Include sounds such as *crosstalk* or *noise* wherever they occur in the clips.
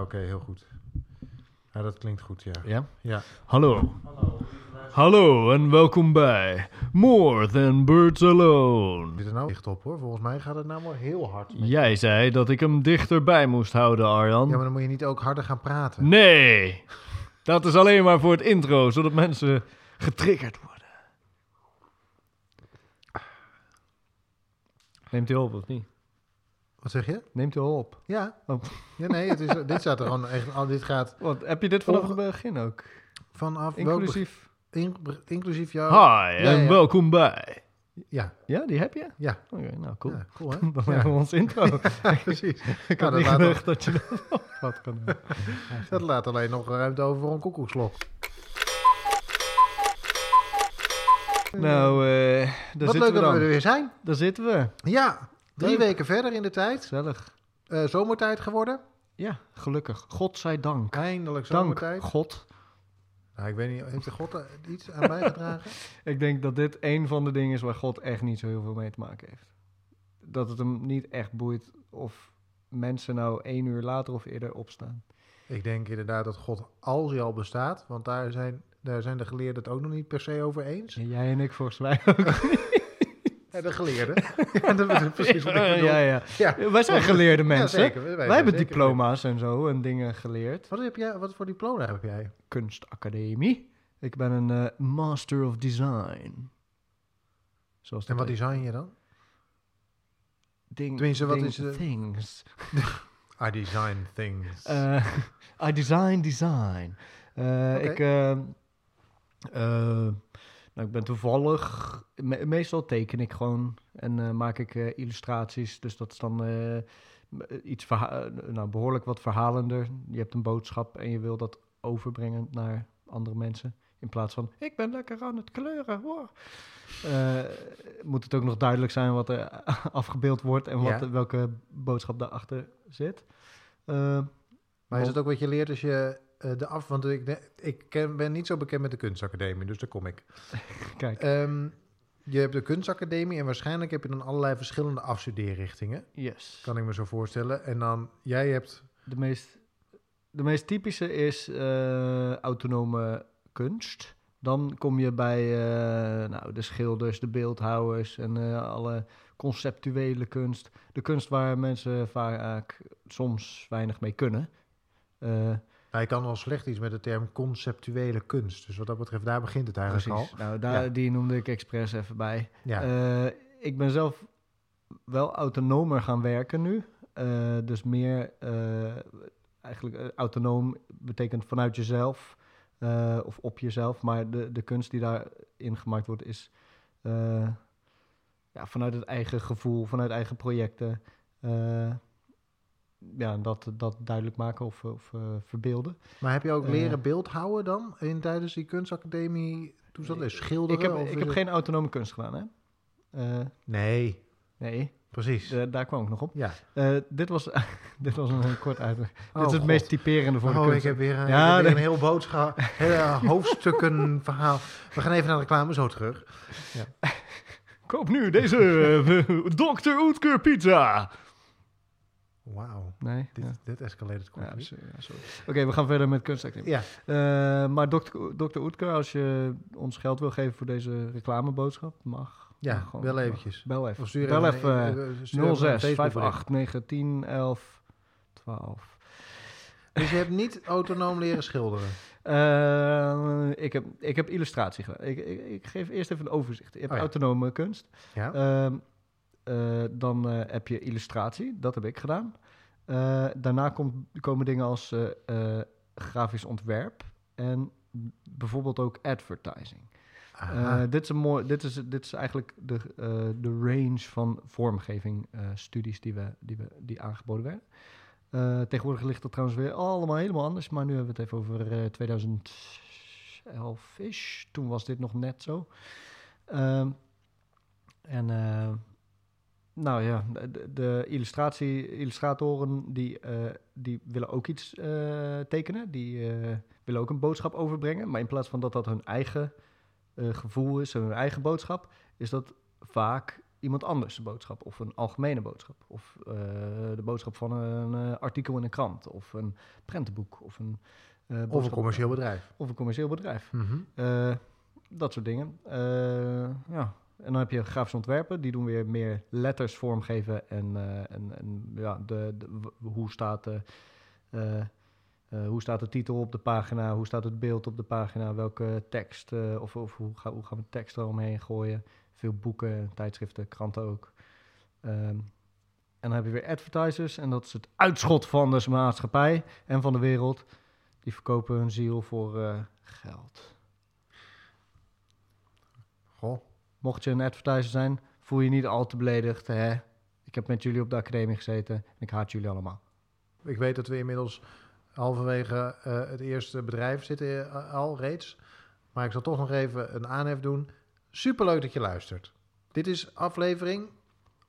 Oké, heel goed. Ja, dat klinkt goed, ja. Ja? Ja. Hallo. Hallo en welkom bij More Than Birds Alone. Zit er nou dicht op, hoor. Volgens mij gaat het nou wel heel hard. Jij zei dat ik hem dichterbij moest houden, Arjan. Ja, maar dan moet je niet ook harder gaan praten. Nee, dat is alleen maar voor het intro, zodat mensen getriggerd worden. Neemt u op of niet? Wat zeg je? Neemt u al op? Ja. Oh. Ja, nee, het is, *laughs* dit staat er gewoon echt... al- Dit gaat Wat, heb je dit vanaf het begin ook? vanaf... Inclusief? in- inclusief jou... Hi en ja. welkom bij. Ja, Ja, die heb je? ja. Oké, nou cool. Ja, cool, hè? *laughs* Dan Ja. hebben we ons intro. *laughs* Precies. Ik Nou, had dat niet dat je dat wat kan doen. Dat laat alleen nog ruimte over voor een koekoekslok. Nou, eh daar Wat zitten leuk we dat we er dan. weer zijn. Daar zitten we. Ja, drie Leuk. weken verder in de tijd. Gezellig. Eh, zomertijd geworden. Ja, gelukkig. God zij dank. Eindelijk Dank, zomertijd. God. Nou, ik weet niet, heeft de God er iets aan bijgedragen? *laughs* Ik denk dat dit een van de dingen is waar God echt niet zo heel veel mee te maken heeft. Dat het hem niet echt boeit of mensen nou één uur later of eerder opstaan. ik denk inderdaad dat God, als hij al bestaat, want daar zijn, daar zijn de geleerden het ook nog niet per se over eens. En jij en ik volgens mij ook. *laughs* Ja, de geleerden. *laughs* ja, dat is precies wat ik bedoel. ja, ja. Ja. Wij zijn geleerde mensen. zeker. Wij, hebben zeker- diploma's en zo en dingen geleerd. Wat, heb jij, wat voor diploma heb jij? kunstacademie. Ik ben een eh, Master of Design. Zoals En wat heet. design je dan? Ding, tenminste, wat ding- is, Things. *laughs* I design things. Eh, *laughs* I design design. Eh. Ik, nou, ik ben toevallig... me- meestal teken ik gewoon en eh, maak ik eh, illustraties. Dus dat is dan eh, iets nou, behoorlijk wat verhalender. Je hebt een boodschap en je wil dat overbrengen naar andere mensen. In plaats van, ik ben lekker aan het kleuren. Hoor. Moet het ook nog duidelijk zijn wat er *laughs* afgebeeld wordt en wat, Ja. welke boodschap daarachter zit. Maar is het ook wat je leert als je de af... Want ik, ik ken, ben niet zo bekend met de kunstacademie, dus daar kom ik. *laughs* kijk, Ehm, je hebt de kunstacademie en waarschijnlijk heb je dan allerlei verschillende afstudeerrichtingen. yes. Kan ik me zo voorstellen. En dan, jij hebt... De meest, de meest typische is eh, autonome kunst. Dan kom je bij eh, nou, de schilders, de beeldhouwers en eh, alle conceptuele kunst. De kunst waar mensen vaak soms weinig mee kunnen. Je kan wel slecht iets met de term conceptuele kunst. Dus wat dat betreft, daar begint het eigenlijk precies. Nou, daar, Ja. Die noemde ik expres even bij. al. Ja. Eh, ik ben zelf wel autonomer gaan werken nu. Eh, dus meer eh, eigenlijk autonoom betekent vanuit jezelf of op jezelf. Maar de, de kunst die daarin gemaakt wordt is ja, vanuit het eigen gevoel, vanuit eigen projecten. Eh, ja, dat, dat duidelijk maken of, of eh, verbeelden. maar heb je ook eh, leren beeldhouden dan? In, tijdens die kunstacademie? Toen zat er schilderen? Ik heb, of ik heb het- geen autonome kunst gedaan, hè? Eh, Nee, nee, precies. eh, daar kwam ik nog op. ja. Eh, dit, was, *laughs* dit was een eh, kort uitleg. Oh, dit is het God. meest typerende voor de Oh, ik kunst. heb weer, een- Ja, ik heb weer een heel boodschap, hele *laughs* hoofdstukken verhaal. We gaan even naar de reclame, zo terug. *laughs* Koop nu deze eh, Dr. Oetker pizza. Wauw, Nee? dit, ja. dit Ja, quickly. sorry, ja, sorry. Oké, we gaan verder met kunstacademie. Ja, Eh, maar Dr. Dr. Oetker, als je ons geld wil geven voor deze reclameboodschap, mag. ja, mag gewoon, bel mag. eventjes. Bel even. Of stuur Bel even, even. een- eh, stuur even een 06 Facebook 58 9 10 11 12. Dus je hebt niet autonoom leren schilderen? Eh, ik, heb, ik heb illustratie. Ik, ik, ik geef eerst even een overzicht. Je hebt Oh ja. autonome kunst. Ja. Ehm, eh, dan eh, heb je illustratie, dat heb ik gedaan. Eh, daarna komt, komen dingen als eh, eh, grafisch ontwerp en bijvoorbeeld ook advertising. Eh, dit, is een mooi, dit, is, dit is eigenlijk de, eh, de range van vormgeving eh, studies die, we, die, we, die aangeboden werden. Eh, tegenwoordig ligt dat trouwens weer allemaal helemaal anders, maar nu hebben we het even over eh 2011-ish. Toen was dit nog net zo. Ehm, en eh, nou ja, de, de illustratie, illustratoren die, eh, die willen ook iets eh, tekenen. Die eh, willen ook een boodschap overbrengen. Maar in plaats van dat dat hun eigen gevoel is hun eigen boodschap, is dat vaak iemand anders de boodschap. Of een algemene boodschap. Of de boodschap van een artikel in een krant. Of een prentenboek. Of een, Of een commercieel bedrijf. Of een commercieel bedrijf. Mhm. Dat soort dingen. Ja. En dan heb je grafisch ontwerpen, die doen weer meer letters vormgeven en, eh, en, en ja, de, hoe, staat de, eh, eh, hoe staat de titel op de pagina, hoe staat het beeld op de pagina, welke tekst of, of hoe, ga, gaan we tekst eromheen gooien. Veel boeken, tijdschriften, kranten ook. Ehm, en dan heb je weer advertisers en dat is het uitschot van de maatschappij en van de wereld. Die verkopen hun ziel voor geld. Goh. Mocht je een advertiser zijn, voel je niet al te beledigd. Hè? Ik heb met jullie op de academie gezeten en ik haat jullie allemaal. Ik weet dat we inmiddels halverwege eh, het eerste bedrijf zitten eh, al reeds. Maar ik zal toch nog even een aanhef doen. Superleuk dat je luistert. Dit is aflevering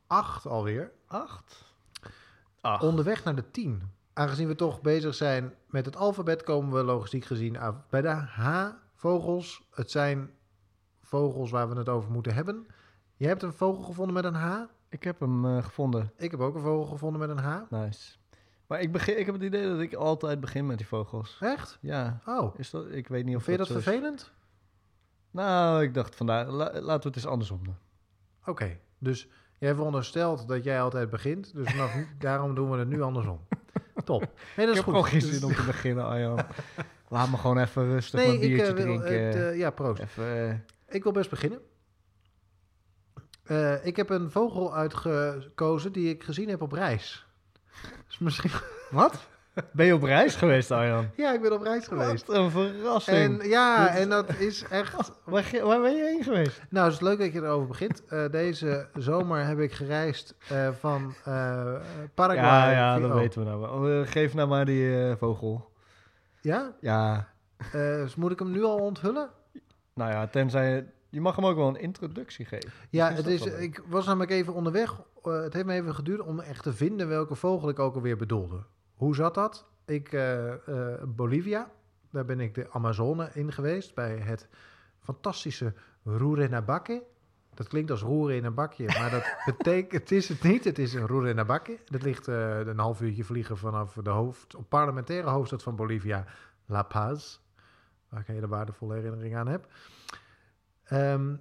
8 alweer. Acht? Acht. Onderweg naar de 10. Aangezien we toch bezig zijn met het alfabet, komen we logistiek gezien af bij de H-vogels. Het zijn vogels waar we het over moeten hebben. Je hebt een vogel gevonden met een H. Ik heb hem eh, gevonden. Ik heb ook een vogel gevonden met een H. Nice. Maar ik, begin, ik heb het idee dat ik altijd begin met die vogels. Echt? Ja. Oh. Is dat, ik weet niet of Vind je dat is. vervelend? Nou, ik dacht vandaag, la- laten we het eens andersom doen. Oké, dus jij veronderstelt dat jij altijd begint. Dus vanaf nu, *laughs* daarom doen we het nu andersom. Top. Nee, dat ik is heb goed. gewoon geen Dus- zin om te beginnen, Arjan. *laughs* Laat me gewoon even rustig Nee, ik, biertje eh, wil drinken. het, eh, ja, proost. even, Ik wil best beginnen. Eh, ik heb een vogel uitgekozen die ik gezien heb op reis. Dus misschien... *laughs* wat? Ben je op reis geweest, Arjan? Ja, ik ben op reis geweest. Wat een verrassing. En ja, en dat is echt... Waar, ge- waar ben je heen geweest? Nou, het is leuk dat je erover begint. Eh, deze zomer heb ik gereisd eh, van Paraguay. Ja, ja, dat oh. weten we nou wel. Geef nou maar die vogel. Ja? Ja, dus moet ik hem nu al onthullen? Nou ja, tenzij... Je mag hem ook wel een introductie geven. Ja, het is ik was namelijk even onderweg. Eh, het heeft me even geduurd om echt te vinden welke vogel ik ook alweer bedoelde. Hoe zat dat? Ik, eh, eh, Bolivia, daar ben ik de Amazone in geweest bij het fantastische Rurenabaque. Dat klinkt als roeren in een bakje, maar dat *laughs* betekent, het is het niet. Het is een Rurenabaque. Dat ligt een half uurtje vliegen vanaf de hoofd, parlementaire hoofdstad van Bolivia, La Paz. Waar ik een hele waardevolle herinnering aan heb. Ehm,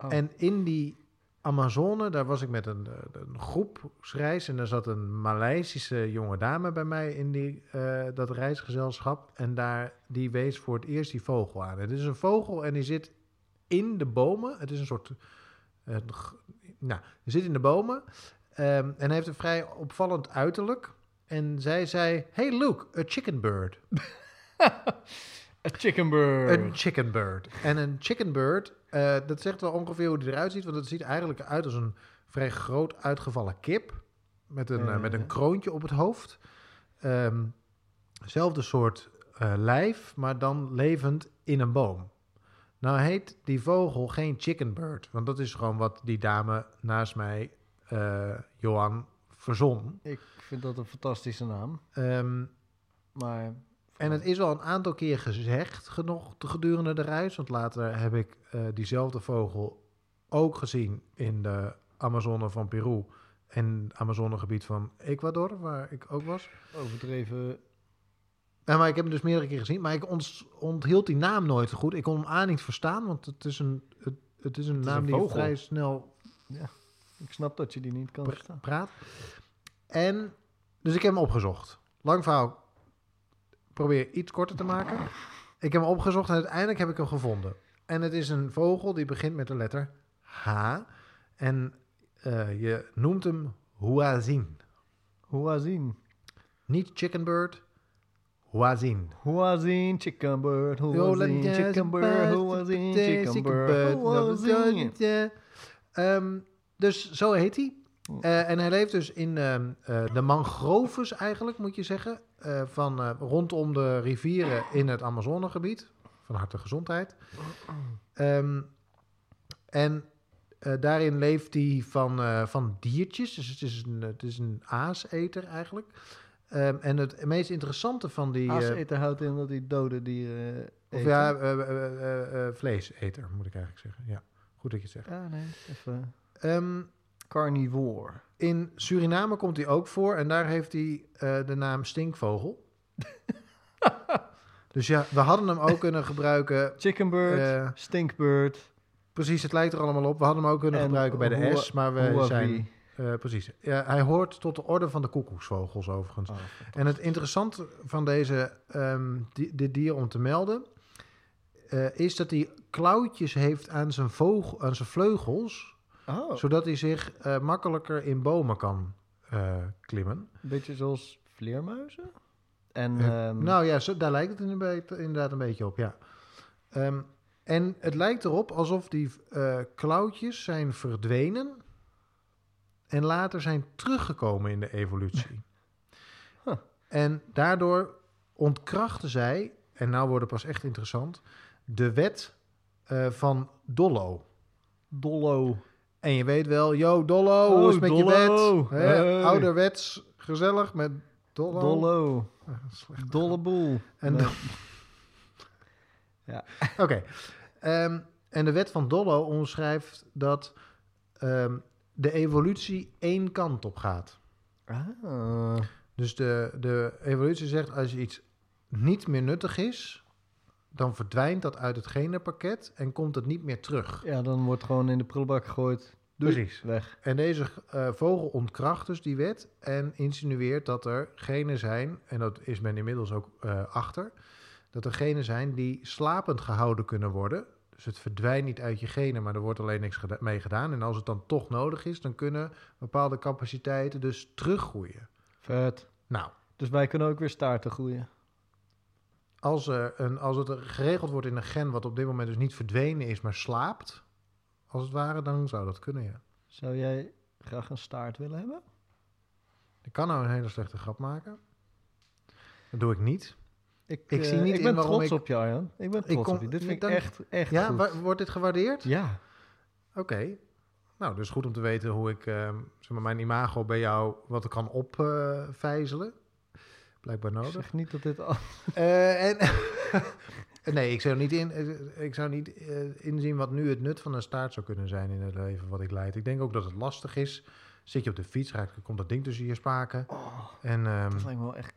Oh. en in die Amazone, daar was ik met een, eh, een groepsreis. En daar zat een Maleisische jonge dame bij mij in die, eh, dat reisgezelschap. En daar, die wees voor het eerst die vogel aan. Het is een vogel en die zit in de bomen. Het is een soort... g- nou, die zit in de bomen. ehm, en heeft een vrij opvallend uiterlijk. En zij zei, hey look, a chicken bird. *laughs* A chicken bird. Een chicken bird. En een chicken bird, eh, dat zegt wel ongeveer hoe die eruit ziet. Want het ziet eigenlijk uit als een vrij groot uitgevallen kip. Met een, eh, met een kroontje op het hoofd. Ehm, zelfde soort eh, lijf, maar dan levend in een boom. Nou heet die vogel geen chicken bird. Want dat is gewoon wat die dame naast mij, Johan, verzon. Ik vind dat een fantastische naam. Ehm, Maar... En het is wel een aantal keer gezegd genoeg gedurende de reis. Want later heb ik eh, diezelfde vogel ook gezien in de Amazone van Peru. En het Amazonegebied van Ecuador, waar ik ook was. Overdreven... Ja, maar ik heb hem dus meerdere keer gezien. Maar ik ont- onthield die naam nooit goed. Ik kon hem A niet verstaan, want het is een, het, het is een is naam een die vrij snel Ik snap dat je die niet kan pra- verstaan. praat. En, dus ik heb hem opgezocht. Lang verhaal, probeer iets korter te maken. Ik heb hem opgezocht en uiteindelijk heb ik hem gevonden. En het is een vogel die begint met de letter H. En eh, je noemt hem Huazin. Huazin. Niet chicken bird, Huazin. Huazin, chicken bird. Yo, Huazin, let- chicken bird. Huazin, chicken bird. Huazin. Ehm, dus zo heet hij. Eh, en hij leeft dus in ehm, eh, de mangroves eigenlijk, moet je zeggen. Eh, van eh, rondom de rivieren in het Amazonegebied. Van harte gezondheid. Ehm, en eh, daarin leeft hij van, van diertjes. Dus het is een, het is een aaseter eigenlijk. Ehm, en het meest interessante van die... Aaseter houdt in dat hij dode dieren of eten. ja, vleeseter moet ik eigenlijk zeggen. Ja, goed dat je het zegt. Ja, nee, even... Ehm, carnivore. In Suriname komt hij ook voor en daar heeft hij eh, de naam stinkvogel. *laughs* dus ja, we hadden hem ook kunnen gebruiken. *laughs* Chickenbird, eh, stinkbird. precies, het lijkt er allemaal op. We hadden hem ook kunnen en gebruiken bij de S, maar we zijn... eh, precies. Ja, hij hoort tot de orde van de koekoeksvogels overigens. Oh, En het interessante van deze, di- dit dier om te melden... is dat hij klauwtjes heeft aan zijn, vogel, aan zijn vleugels... oh, zodat hij zich eh, makkelijker in bomen kan eh, klimmen. een beetje zoals vleermuizen. En Eh, ehm, nou ja, zo, daar lijkt het inderdaad, een beetje op, ja. Ehm, en het lijkt erop alsof die klauwtjes zijn verdwenen en later zijn teruggekomen in de evolutie. *laughs* Huh. En daardoor ontkrachten zij, en nou wordt het pas echt interessant, de wet van Dollo. Dollo. En je weet wel, yo Dollo, Oh, hoe is het met Dollo. je wet? Hey. Ouderwets, gezellig met Dollo. Dollo. Ah, slecht. Dolle boel. En Nee. *laughs* *laughs* Oké. Ehm, en de wet van Dollo omschrijft dat ehm, de evolutie één kant op gaat. Ah. Dus de, de evolutie zegt als iets niet meer nuttig is, dan verdwijnt dat uit het genenpakket en komt het niet meer terug. Ja, dan wordt gewoon in de prullenbak gegooid. Doei. Precies. Weg. En deze eh, vogel ontkracht dus die wet en insinueert dat er genen zijn, en dat is men inmiddels ook eh, achter, dat er genen zijn die slapend gehouden kunnen worden. Dus het verdwijnt niet uit je genen, maar er wordt alleen niks geda- mee gedaan. En als het dan toch nodig is, dan kunnen bepaalde capaciteiten dus teruggroeien. Vet. Nou, Dus wij kunnen ook weer staarten groeien. Als, er een, als het er geregeld wordt in een gen wat op dit moment dus niet verdwenen is, maar slaapt, als het ware, dan zou dat kunnen, ja. Zou jij graag een staart willen hebben? Ik kan nou een hele slechte grap maken. Dat doe ik niet. Ik, Ik eh, zie niet ik ben trots ik- op je, Arjan. Ik ben Ik trots kom- op je. Dit vind ik dan- echt, echt Ja, goed. wa- wordt dit gewaardeerd? Ja. Oké. Nou, dus goed om te weten hoe ik eh, zeg maar, mijn imago bij jou wat kan opvijzelen. Blijkbaar Ik nodig. zeg niet dat dit... al- Eh, en *laughs* nee, ik zou niet, in, eh, ik zou niet eh, inzien wat nu het nut van een staart zou kunnen zijn in het leven wat ik leid. Ik denk ook dat het lastig is. Zit je op de fiets, raakt, komt dat ding tussen je spaken. Oh, En, ehm, dat lijkt me wel echt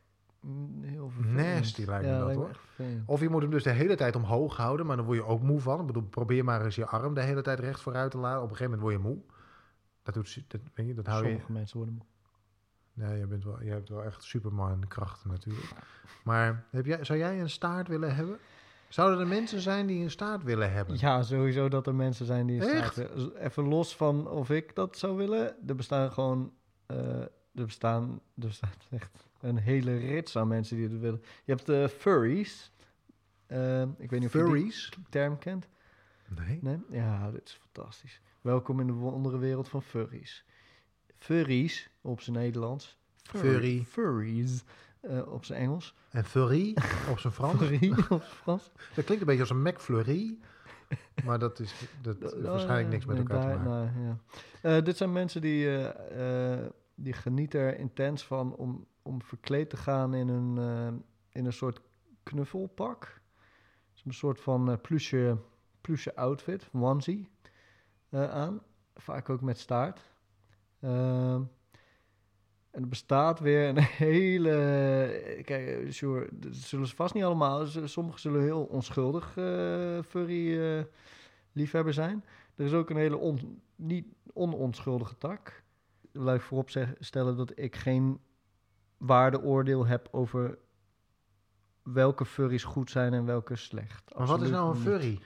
heel vervelend. Nasty lijkt me ja, dat, lijkt me hoor. vervelend. of je moet hem dus de hele tijd omhoog houden, maar dan word je ook moe van. Ik bedoel, probeer maar eens je arm de hele tijd recht vooruit te laten. Op een gegeven moment word je moe. Dat, doet, dat, weet je, dat hou je, Sommige mensen worden moe. Ja, je, bent wel, je hebt wel echt Superman krachten natuurlijk. Maar heb jij, zou jij een staart willen hebben? Zouden er mensen zijn die een staart willen hebben? Ja, sowieso dat er mensen zijn die een Echt? staart willen. Even los van of ik dat zou willen. Er bestaan gewoon... eh, er, bestaan, er bestaat *laughs* echt een hele rits aan mensen die het willen. Je hebt de furries. Eh, ik weet niet of je Furries? die term kent. Nee. Nee? Ja, dit is fantastisch. Welkom in de wondere wereld van furries. Furries, op zijn Nederlands. Furry. Furries, eh, op zijn Engels. En furry op zijn Frans? *laughs* Furry op zijn Frans. Dat klinkt een beetje als een McFlurry. Maar dat is dat *laughs* Oh, waarschijnlijk niks met elkaar te maken. nou, ja. Eh, dit zijn mensen die, eh, die genieten er intens van om, om verkleed te gaan in een, in een soort knuffelpak. Dus een soort van pluche, pluche outfit, onesie, aan. Vaak ook met staart. Ehm, en er bestaat weer een *laughs* hele... Kijk, sure, dat zullen ze vast niet allemaal. Sommigen zullen heel onschuldig eh, furry eh, liefhebber zijn. Er is ook een hele on, niet ononschuldige tak. Laat ik voorop stellen dat ik geen waardeoordeel heb over welke furries goed zijn en welke slecht. Maar wat is nou een niet. furry?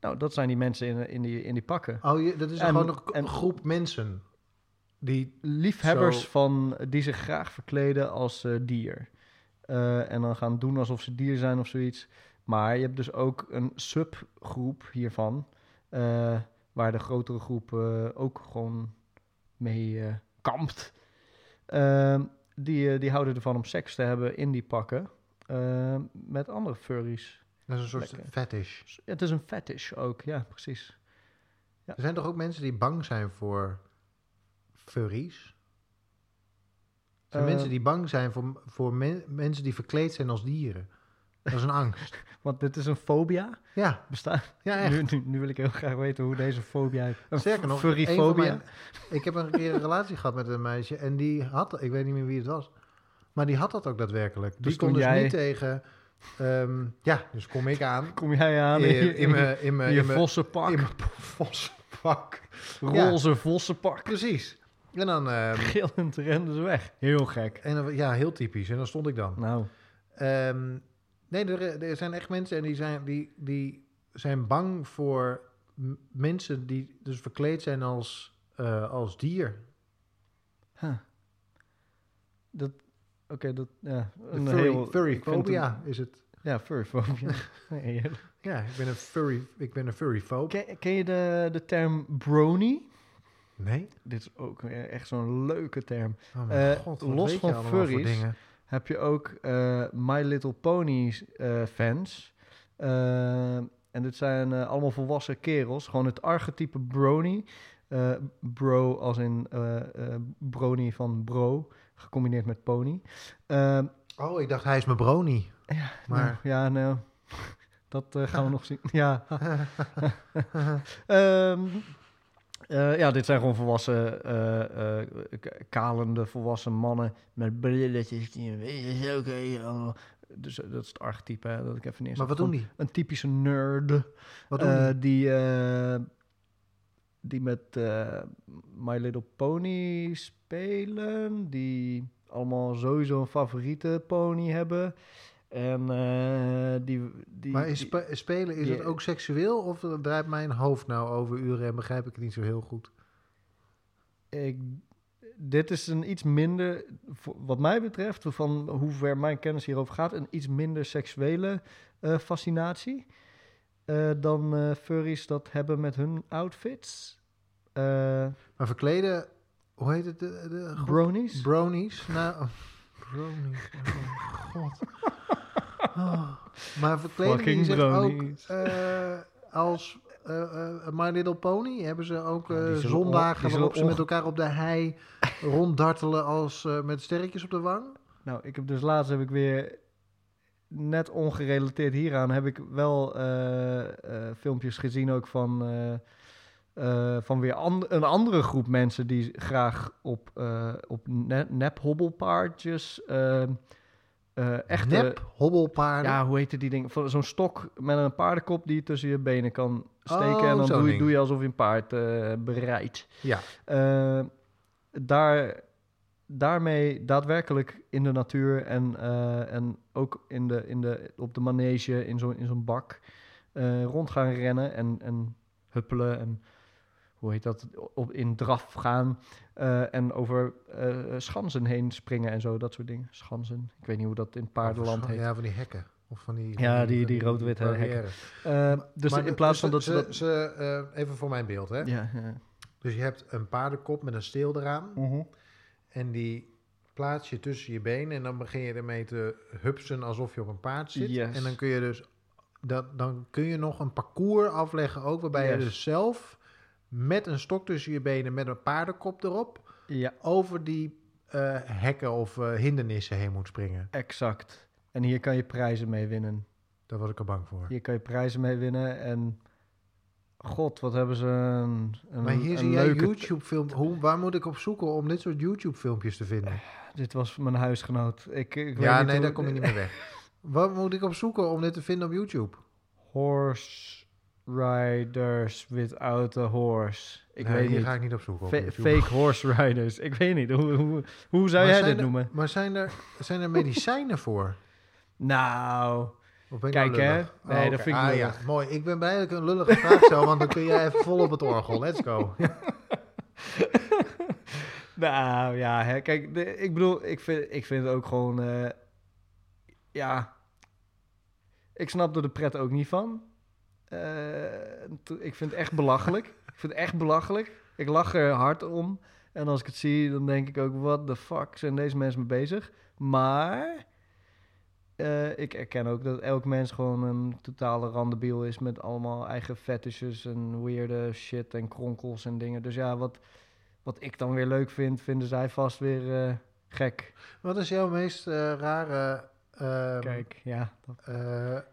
Nou, dat zijn die mensen in, in, die, in die pakken. Oh, je, dat is En- gewoon een, en- een groep mensen. Die, liefhebbers Zo. van die zich graag verkleden als eh, dier. Eh, en dan gaan doen alsof ze dier zijn of zoiets. Maar je hebt dus ook een subgroep hiervan. eh, waar de grotere groep eh, ook gewoon mee eh, kampt. Ehm, die, eh, die houden ervan om seks te hebben in die pakken. eh, met andere furries. dat is een soort Lekker. fetish. Het is een fetish ook, ja, precies. Er zijn toch ook mensen die bang zijn voor furries? Zijn Eh, mensen die bang zijn voor, voor men- mensen die verkleed zijn als dieren. Dat is een angst. *laughs* Want dit is een fobia. Ja, Bestaat. ja echt. Nu, nu, nu wil ik heel graag weten hoe deze fobia Sterker nog, furryfobia. mijn- ik heb een keer een relatie gehad met een meisje en die had, ik weet niet meer wie het was, maar die had dat ook daadwerkelijk. Die Dus stond toen dus jij- niet tegen, ehm, ja, dus kom ik aan *laughs* Kom jij aan in, in, je- in mijn in mijn in je in mijn- vossenpak. in mijn *laughs* vossenpak. ja. roze vossenpak. Precies. En dan, ehm, Gillend renden ze weg. Heel gek. en dan, ja, heel typisch. En dan stond ik dan. Nou, Ehm, nee, er, er zijn echt mensen en die zijn, die, die zijn bang voor mensen die dus verkleed zijn als, eh, als dier. huh. dat... Oké, dat... Ja, een furry, heel... furry ik vind het phobia is het. Ja. *laughs* Heerlijk. Ja, ik ben een furry, ik ben een furry phobe. ken, ken je de, de term brony? Nee? Dit is ook echt zo'n leuke term. Oh mijn Eh, god, los weet van furries dingen? heb je ook eh, My Little Pony eh, fans. En dit zijn allemaal volwassen kerels. Gewoon het archetype brony. Bro als in brony van bro, gecombineerd met pony. Eh, Oh, ik dacht hij is mijn brony. ja, Maar- nou, ja, nou, *laughs* dat gaan we *laughs* nog zien. Ja. *laughs* Ehm, eh, ja, dit zijn gewoon volwassen, eh, eh, kalende volwassen mannen met brilletjes. Die, weet je, oké, dus dat is het archetype hè, dat ik even neerzet. maar wat doen die? Een typische nerd Wat doen die? die, die met My Little Pony spelen. Die allemaal sowieso een favoriete pony hebben. En eh, die, die, Maar spe- spelen, is die- het ook seksueel? Of draait mijn hoofd nou over uren en begrijp ik het niet zo heel goed? ik, dit is een iets minder, wat mij betreft, van hoe ver mijn kennis hierover gaat, een iets minder seksuele eh, fascinatie eh, dan furries dat hebben met hun outfits. Maar verkleden, hoe heet het? De, de bronies? Bronies? Nou, *laughs* bronies. Oh god. Oh. Maar Fucking zich ook eh, als eh, eh, My Little Pony? Hebben ze ook Ja, zondagen waarop ze met elkaar op de hei ronddartelen als met sterretjes op de wang? Nou, ik heb dus laatst heb ik weer net ongerelateerd hieraan heb ik wel filmpjes gezien ook van van weer een andere groep mensen die graag op uh, op ne nep hobbelpaardjes uh, uh, echte nep hobbelpaarden. Ja, hoe heette die ding? Zo'n stok met een paardenkop die je tussen je benen kan steken Oh, en dan zo'n doe je, doe je alsof je een paard uh, bereidt. Ja. Uh, daar daarmee daadwerkelijk in de natuur en, en ook in de, in de, op de manege in zo'n in zo'n bak rond gaan rennen en, en huppelen en hoe heet dat, op, in draf gaan uh, en over uh, schansen heen springen en zo, dat soort dingen. Schansen, ik weet niet hoe dat in paardenland heet. Ja, van die hekken. Of van die, ja, die, die, die, rood-witte hekken. Uh, dus maar in plaats dus van dat ze... ze, dat... ze even voor mijn beeld, hè? Ja, ja. Dus je hebt een paardenkop met een steel eraan. -huh. En die plaats je tussen je benen. En dan begin je ermee te hupsen alsof je op een paard zit. Yes. En dan kun je dus... Dat, dan kun je nog een parcours afleggen ook. Waarbij Yes. je dus zelf met een stok tussen je benen met een paardenkop erop... Ja. over die uh, hekken of uh, hindernissen heen moet springen. Exact. En hier kan je prijzen mee winnen. Daar was ik er bang voor. Hier kan je prijzen mee winnen en... God, wat hebben ze een, een Maar hier een zie jij leuke... YouTube-film. Hoe, waar moet ik op zoeken om dit soort YouTube-filmpjes te vinden? Dit was mijn huisgenoot. Ik, ik ja, weet nee, daar kom je niet meer weg. *laughs* Waar moet ik op zoeken om dit te vinden op YouTube? Horse riders without a horse. Ik nee, weet niet. ga ik niet op YouTube. fake horse riders. Ik weet niet. Hoe, hoe, hoe zou Maar jij dit er- noemen? Maar zijn er, zijn er medicijnen *laughs* voor? Nou, Kijk, nou hè? Nee, dat oké. vind ik ah, ja, mooi. Ik ben blij dat ik een lullige vraag stel, want dan kun jij even vol op het orgel. Let's go. *laughs* nou ja, hè, kijk, de, ik bedoel, ik vind, ik vind het ook gewoon, eh, ja, ik snap er de pret ook niet van. Eh, ik vind het echt belachelijk. ik vind het echt belachelijk. Ik lach er hard om. En als ik het zie, dan denk ik ook, what the fuck zijn deze mensen mee bezig? Maar eh, ik erken ook dat elk mens gewoon een totale randebiel is met allemaal eigen fetishes en weirde shit en kronkels en dingen. Dus ja, wat, wat ik dan weer leuk vind, vinden zij vast weer eh, gek. Wat is jouw meest rare Ehm, Kijk, ja. Dat,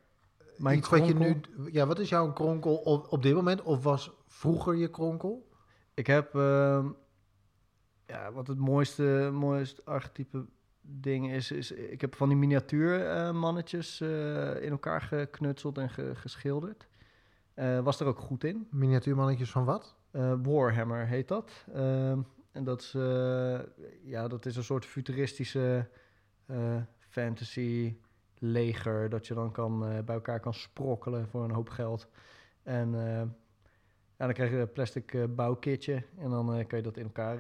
iets wat je nu... Ja, wat is jouw kronkel op, op dit moment? Of was vroeger je kronkel? Ik heb, ehm, ja, wat het mooiste, mooiste archetype ding is, is ik heb van die miniatuur eh, mannetjes eh, in elkaar geknutseld en ge- geschilderd. Eh, was er ook goed in. Miniatuurmannetjes van wat? Warhammer heet dat. Ehm, en dat is, ja, dat is een soort futuristische fantasy leger. Dat je dan kan, eh, bij elkaar kan sprokkelen voor een hoop geld. En eh, ja, dan krijg je een plastic eh, bouwkitje. En dan kan je dat in elkaar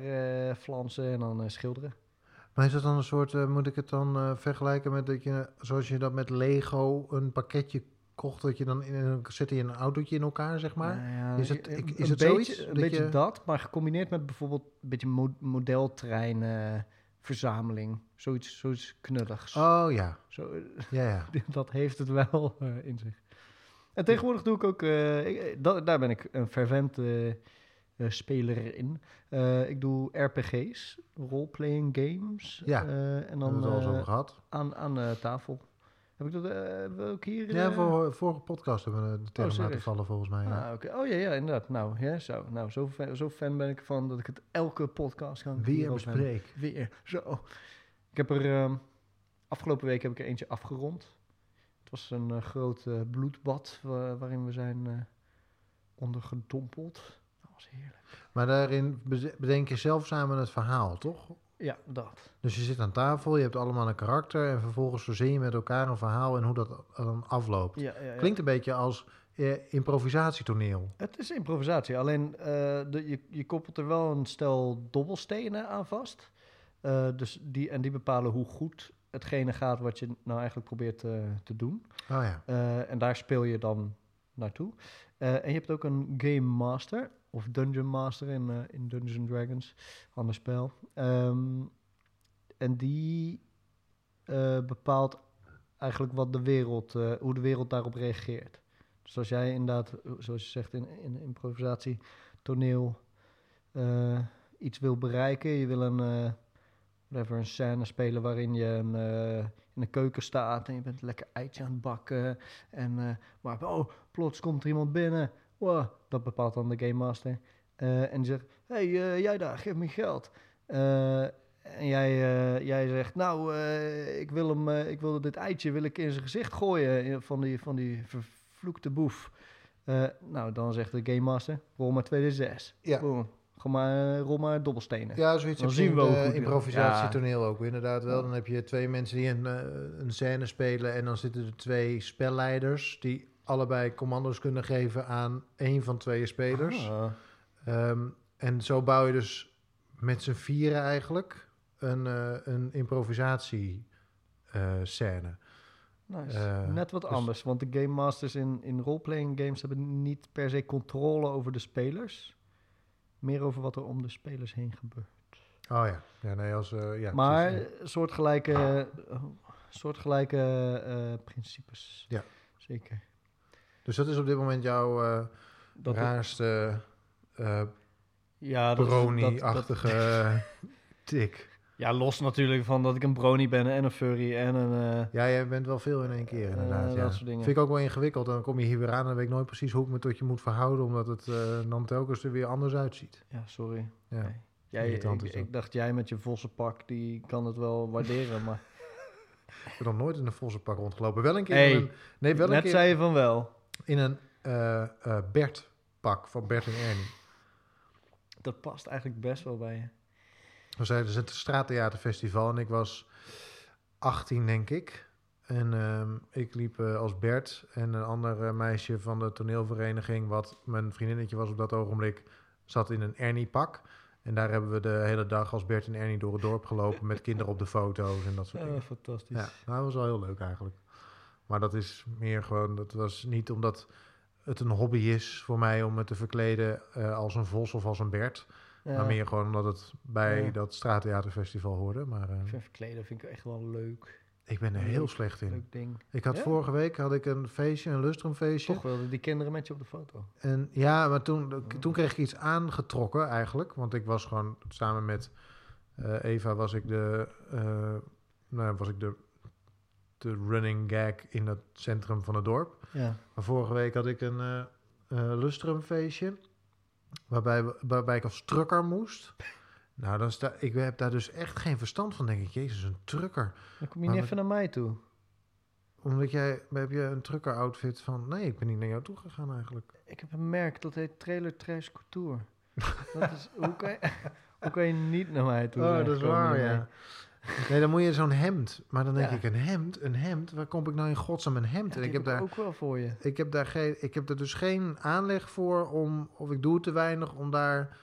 flansen en dan schilderen. Maar is dat dan een soort... moet ik het dan vergelijken met dat je... Zoals je dat met Lego een pakketje kocht... dat je dan in een, je een autootje in elkaar, zeg maar? Nou ja, Is het- ik- is een het beetje, zoiets Een dat beetje je- dat, maar gecombineerd met bijvoorbeeld een beetje mo modeltrein eh, verzameling. Zoiets, zoiets knulligs. Oh ja, Zo, ja, ja. *laughs* dat heeft het wel eh, in zich. En tegenwoordig doe ik ook, eh, ik, eh, da- daar ben ik een fervent speler in. Ik doe RPG's, role-playing games. Ja, en dan hebben we het al eens over gehad. aan, aan tafel. Heb ik dat eh, ook hier? Ja, eh, voor vorige podcast hebben we de term laten serieus? vallen volgens mij. Ja. Ah, oké. Oh ja, ja, inderdaad. Nou, ja, zo. Nou, zo, fan, zo fan ben ik van dat ik het elke podcast kan Weer bespreek. Weer, zo. Ik heb er, ehm, afgelopen week heb ik er eentje afgerond. Het was een eh, groot eh, bloedbad wa- waarin we zijn eh ondergedompeld. Dat was heerlijk. Maar daarin bedenk je zelf samen het verhaal, toch? Ja, dat. Dus je zit aan tafel, je hebt allemaal een karakter... en vervolgens verzin je met elkaar een verhaal en hoe dat dan afloopt. Ja, ja, ja. Klinkt een beetje als eh, improvisatietoneel. Het is improvisatie, alleen eh, de, je, je koppelt er wel een stel dobbelstenen aan vast. Eh, dus die, en die bepalen hoe goed hetgene gaat wat je nou eigenlijk probeert te doen. Oh ja. Eh, en daar speel je dan naartoe. En je hebt ook een Game Master, of Dungeon Master in, eh, in Dungeons Dragons, ander spel. Ehm, en die eh, bepaalt eigenlijk wat de wereld, eh, hoe de wereld daarop reageert. Dus als jij inderdaad, zoals je zegt in, in improvisatie, toneel, iets wil bereiken, je wil een, whatever, een scène spelen waarin je een, in de keuken staat en je bent lekker eitje aan het bakken. En, maar oh, plots komt er iemand binnen. Wow, dat bepaalt dan de Game Master. Eh, en die zegt, hey, eh, jij daar, geef me geld. Eh, en jij, eh, jij zegt, nou, eh, ik, wil hem, eh, ik wil dit eitje wil ik in zijn gezicht gooien van die, van die vervloekte boef. Eh, nou, dan zegt de Game Master, rol maar 2d6. Ja. Boom. Gewoon maar, rol maar dobbelstenen. Ja, zoiets Dan heb je zien in we ook improvisatietoneel ook inderdaad wel. Dan heb je twee mensen die een, een scène spelen en dan zitten er twee spelleiders die allebei commando's kunnen geven aan één van twee spelers. Ah. Ehm, en zo bouw je dus met z'n vieren eigenlijk een, eh een improvisatie eh, scène. Nice. Eh, Net wat dus- anders, want de Game Masters in, in roleplaying games hebben niet per se controle over de spelers. Meer over wat er om de spelers heen gebeurt. Oh ja, ja nee, als, ja maar precies, ja. soortgelijke, soortgelijke principes. Ja. Zeker. Dus dat is op dit moment jouw Dat raarste eh ja, brony-achtige *laughs* tik. ja, los natuurlijk van dat ik een brony ben en een furry en een... eh, Ja, jij bent wel veel in één keer inderdaad. Ja. dat soort dingen. Vind ik ook wel ingewikkeld. Dan kom je hier weer aan en dan weet ik nooit precies hoe ik me tot je moet verhouden, omdat het dan telkens er weer anders uitziet. ja, sorry. Ja. Nee. Jij, ik, ik dacht jij met je vossenpak, die kan het wel *laughs* waarderen, maar... Ik ben nog nooit in een vossenpak rondgelopen. Wel een keer Hey, een, nee, wel een Net keer zei je van wel. In een eh Bert-pak van Bert en Ernie. Dat past eigenlijk best wel bij je. We zijn dus het straattheaterfestival en ik was 18, denk ik. En ehm, ik liep eh, als Bert en een ander meisje van de toneelvereniging, wat mijn vriendinnetje was op dat ogenblik, zat in een Ernie-pak. En daar hebben we de hele dag als Bert en Ernie door het dorp gelopen met kinderen op de foto's en dat soort dingen. fantastisch. Ja, nou, dat was wel heel leuk eigenlijk. Maar dat is meer gewoon, dat was niet omdat het een hobby is voor mij om me te verkleden eh, als een vos of als een Bert. Maar meer gewoon omdat het bij Ja. dat straattheaterfestival hoorde. Maar eh, Ik vind verkleden vind ik echt wel leuk. ik ben er heel Leuk, slecht in. Leuk ding. Ik had Ja? vorige week had ik een feestje, een lustrumfeestje. Toch wilden die kinderen met je op de foto. En ja, maar toen, toen kreeg ik iets aangetrokken eigenlijk. Want ik was gewoon samen met eh, Eva was ik de, eh, nou, was ik de de running gag in het centrum van het dorp. Ja. Maar vorige week had ik een eh eh, lustrumfeestje. Waarbij, waarbij ik als trucker moest. Nou, dan sta, ik heb daar dus echt geen verstand van. denk ik, jezus, een trucker. Dan kom je Maar niet even naar mij toe. Omdat jij, heb je een trucker outfit van... Nee, ik ben niet naar jou toe gegaan eigenlijk. Ik heb een merk dat heet Trailer Trash Couture. dat is, hoe, kan je, *laughs* hoe kan je niet naar mij toe Oh, dat is waar, ja. Nee, dan moet je zo'n hemd. Maar dan denk Ja. ik, een hemd, een hemd? Waar kom ik nou in godsnaam een hemd? Ja, en ik heb, daar, ook wel voor je. ik, heb daar geen, ik heb er dus geen aanleg voor om... Of ik doe het te weinig om daar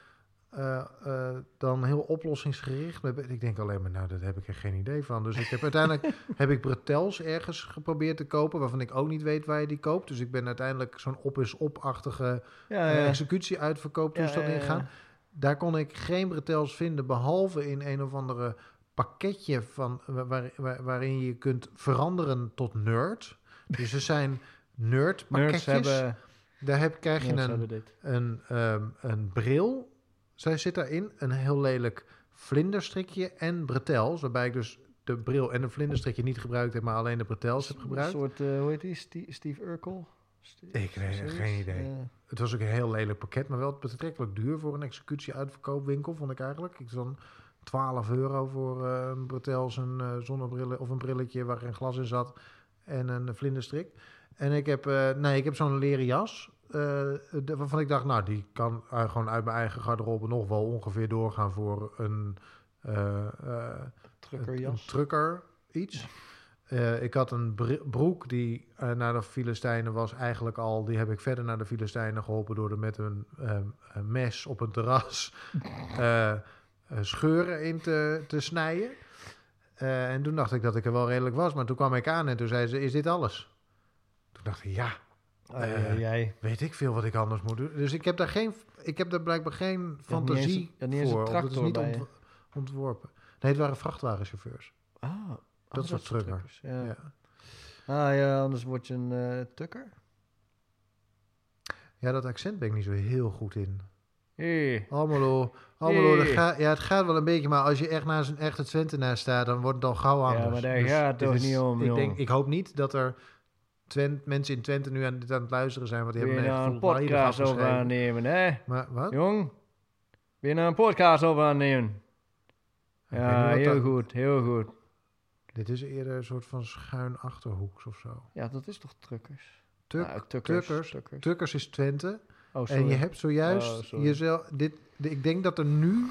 eh, eh, dan heel oplossingsgericht... mee Ik denk alleen maar, nou, daar heb ik er geen idee van. Dus ik heb *laughs* uiteindelijk heb ik bretels ergens geprobeerd te kopen... waarvan ik ook niet weet waar je die koopt. Dus ik ben uiteindelijk zo'n op-is-op-achtige Ja, eh, ja. executie uitverkooptoestand Ja, ja, ja. ingaan. Daar kon ik geen bretels vinden, behalve in een of andere pakketje van, waar, waar- waar- waarin je kunt veranderen tot nerd. Dus er zijn *laughs* nerd Nerds pakketjes. hebben, Daar heb, krijg je een, een, ehm, een bril. Zij zit daarin, een heel lelijk vlinderstrikje en bretels. Waarbij ik dus de bril en de vlinderstrikje niet gebruikt heb, maar alleen de bretels heb gebruikt. Een soort, eh, hoe heet die? Steve, Steve Urkel? Steve- Ik weet- zoiets? geen idee. Het was ook een heel lelijk pakket, maar wel betrekkelijk duur voor een executie-uitverkoopwinkel, vond ik eigenlijk. Ik dan 12 euro voor eh, een bretels, een eh, zonnebril of een brilletje waar geen glas in zat en een vlinderstrik. En ik heb, eh, nee, ik heb zo'n leren jas, de- waarvan ik dacht, nou, die kan gewoon uit mijn eigen garderobe nog wel ongeveer doorgaan voor een, truckerjas. een trucker iets. Ik had een br- broek die naar de Filistijnen was eigenlijk al. Die heb ik verder naar de Filistijnen geholpen door er met een, mes op een terras *laughs* scheuren in te, te snijden. Eh, en toen dacht ik dat ik er wel redelijk was. Maar toen kwam ik aan en toen zei ze, is dit alles? Toen dacht ik, ja, Ah, eh, jij. weet ik veel wat ik anders moet doen. Dus ik heb daar, geen, ik heb daar blijkbaar geen fantasie niet eens een voor. Het is niet ont- ontworpen. Nee, het waren vrachtwagenchauffeurs. Ah, Dat oh, soort truckers, Ja. Ja. Ah ja, anders word je een eh, tukker. Ja, dat accent ben ik niet zo heel goed in. Hey. Almelo, Almelo, dat Hey. gaat, ja, het gaat wel een beetje, maar als je echt naast een echte Twentenaar staat, dan wordt het al gauw anders. Ja, maar daar gaat dit toch is- niet om, ik, denk, ik hoop niet dat er Twent, mensen in Twente nu aan, aan het luisteren zijn, want die Wil hebben nou echt een podcast over aannemen, hè? Maar wat? Jong? Wil je nou een podcast over aannemen? Ja, heel dat- goed, heel goed. Dit is eerder een soort van schuin achterhoeks of zo. Ja, dat is toch truckers? Tuk, tukkers. tukkers. Tukkers is Twente. Oh, en je hebt zojuist Oh, jezelf... Dit, de- ik denk dat er nu...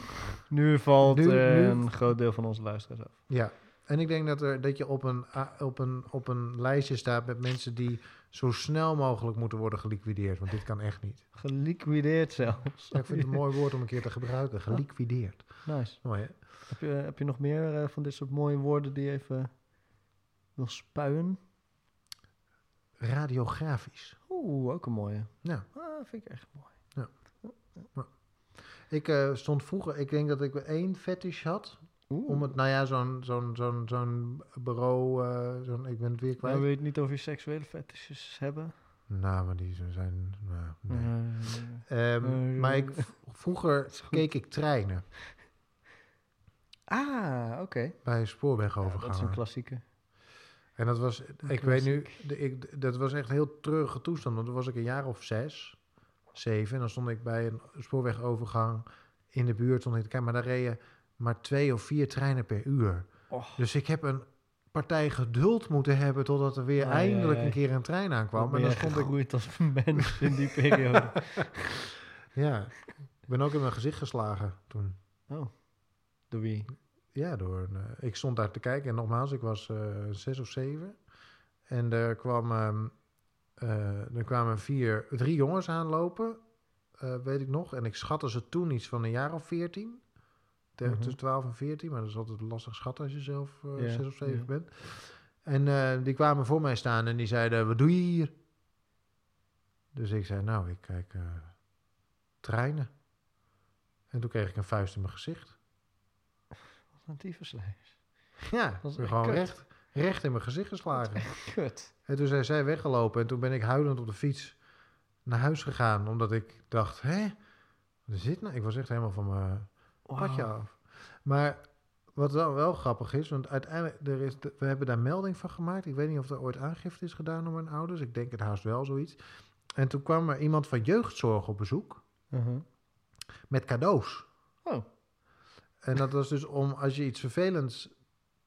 Nu valt Nu- nu- een groot deel van onze luisteraars af. Ja, en ik denk dat, er, dat je op een, op, een, op een lijstje staat met mensen die zo snel mogelijk moeten worden geliquideerd. Want dit kan echt niet. Geliquideerd zelfs. Ja, ik vind het een mooi woord om een keer te gebruiken. Geliquideerd. Nice. Mooi hè? Heb je, heb je nog meer eh, van dit soort mooie woorden die je even wil spuien? Radiografisch. Oeh, ook een mooie. Ja. Ah, vind ik echt mooi. Ik eh, stond vroeger, ik denk dat ik één fetish had. Oeh. Om het, nou ja, zo'n zo'n zo'n zo'n bureau, eh, zo'n, ik ben het weer kwijt. Nou, weet niet of je seksuele fetishes hebben. Nou, maar die zijn, nou, nee. Eh, Ehm, eh, maar ik, vroeger *laughs* keek ik treinen ah, oké. bij Ja, dat is een klassieker. En dat was, ik weet nu, de, ik, dat was echt een heel treurige toestand. Want toen was ik een jaar of zes, zeven. En dan stond ik bij een spoorwegovergang in de buurt. Stond ik te kijken, maar daar reden maar twee of vier treinen per uur. Och, Dus ik heb een partij geduld moeten hebben totdat er weer eindelijk een keer een trein aankwam. En dan stond ik, gegroeid als mens in die periode. *laughs* ja, ik ben ook in mijn gezicht geslagen toen. Oh, door wie? Ja, door een, eh, ik stond daar te kijken en nogmaals, ik was eh, zes of zeven. En er, kwam, ehm, eh, er kwamen vier, drie jongens aanlopen, weet ik nog. En ik schatte ze toen iets van een jaar of veertien. Te- Mhm. Tussen twaalf en veertien, maar dat is altijd lastig schatten als je zelf Ja, zes of zeven ja. bent. En die kwamen voor mij staan en die zeiden, wat doe je hier? Dus ik zei, nou, ik kijk treinen. En toen kreeg ik een vuist in mijn gezicht. Een tyfuslijst. Ja, Dat is gewoon kut. recht, recht in mijn gezicht geslagen. Kut. En toen zijn zij weggelopen en toen ben ik huilend op de fiets naar huis gegaan. Omdat ik dacht, hè, wat is dit nou? Ik was echt helemaal van mijn padje Wauw. af. Maar wat wel, wel grappig is, want uiteindelijk, er is, de- we hebben daar melding van gemaakt. Ik weet niet of er ooit aangifte is gedaan door mijn ouders. Ik denk het haast wel, zoiets. En toen kwam er iemand van jeugdzorg op bezoek Uh-huh. met cadeaus. Oh, En dat was dus om, als je iets vervelends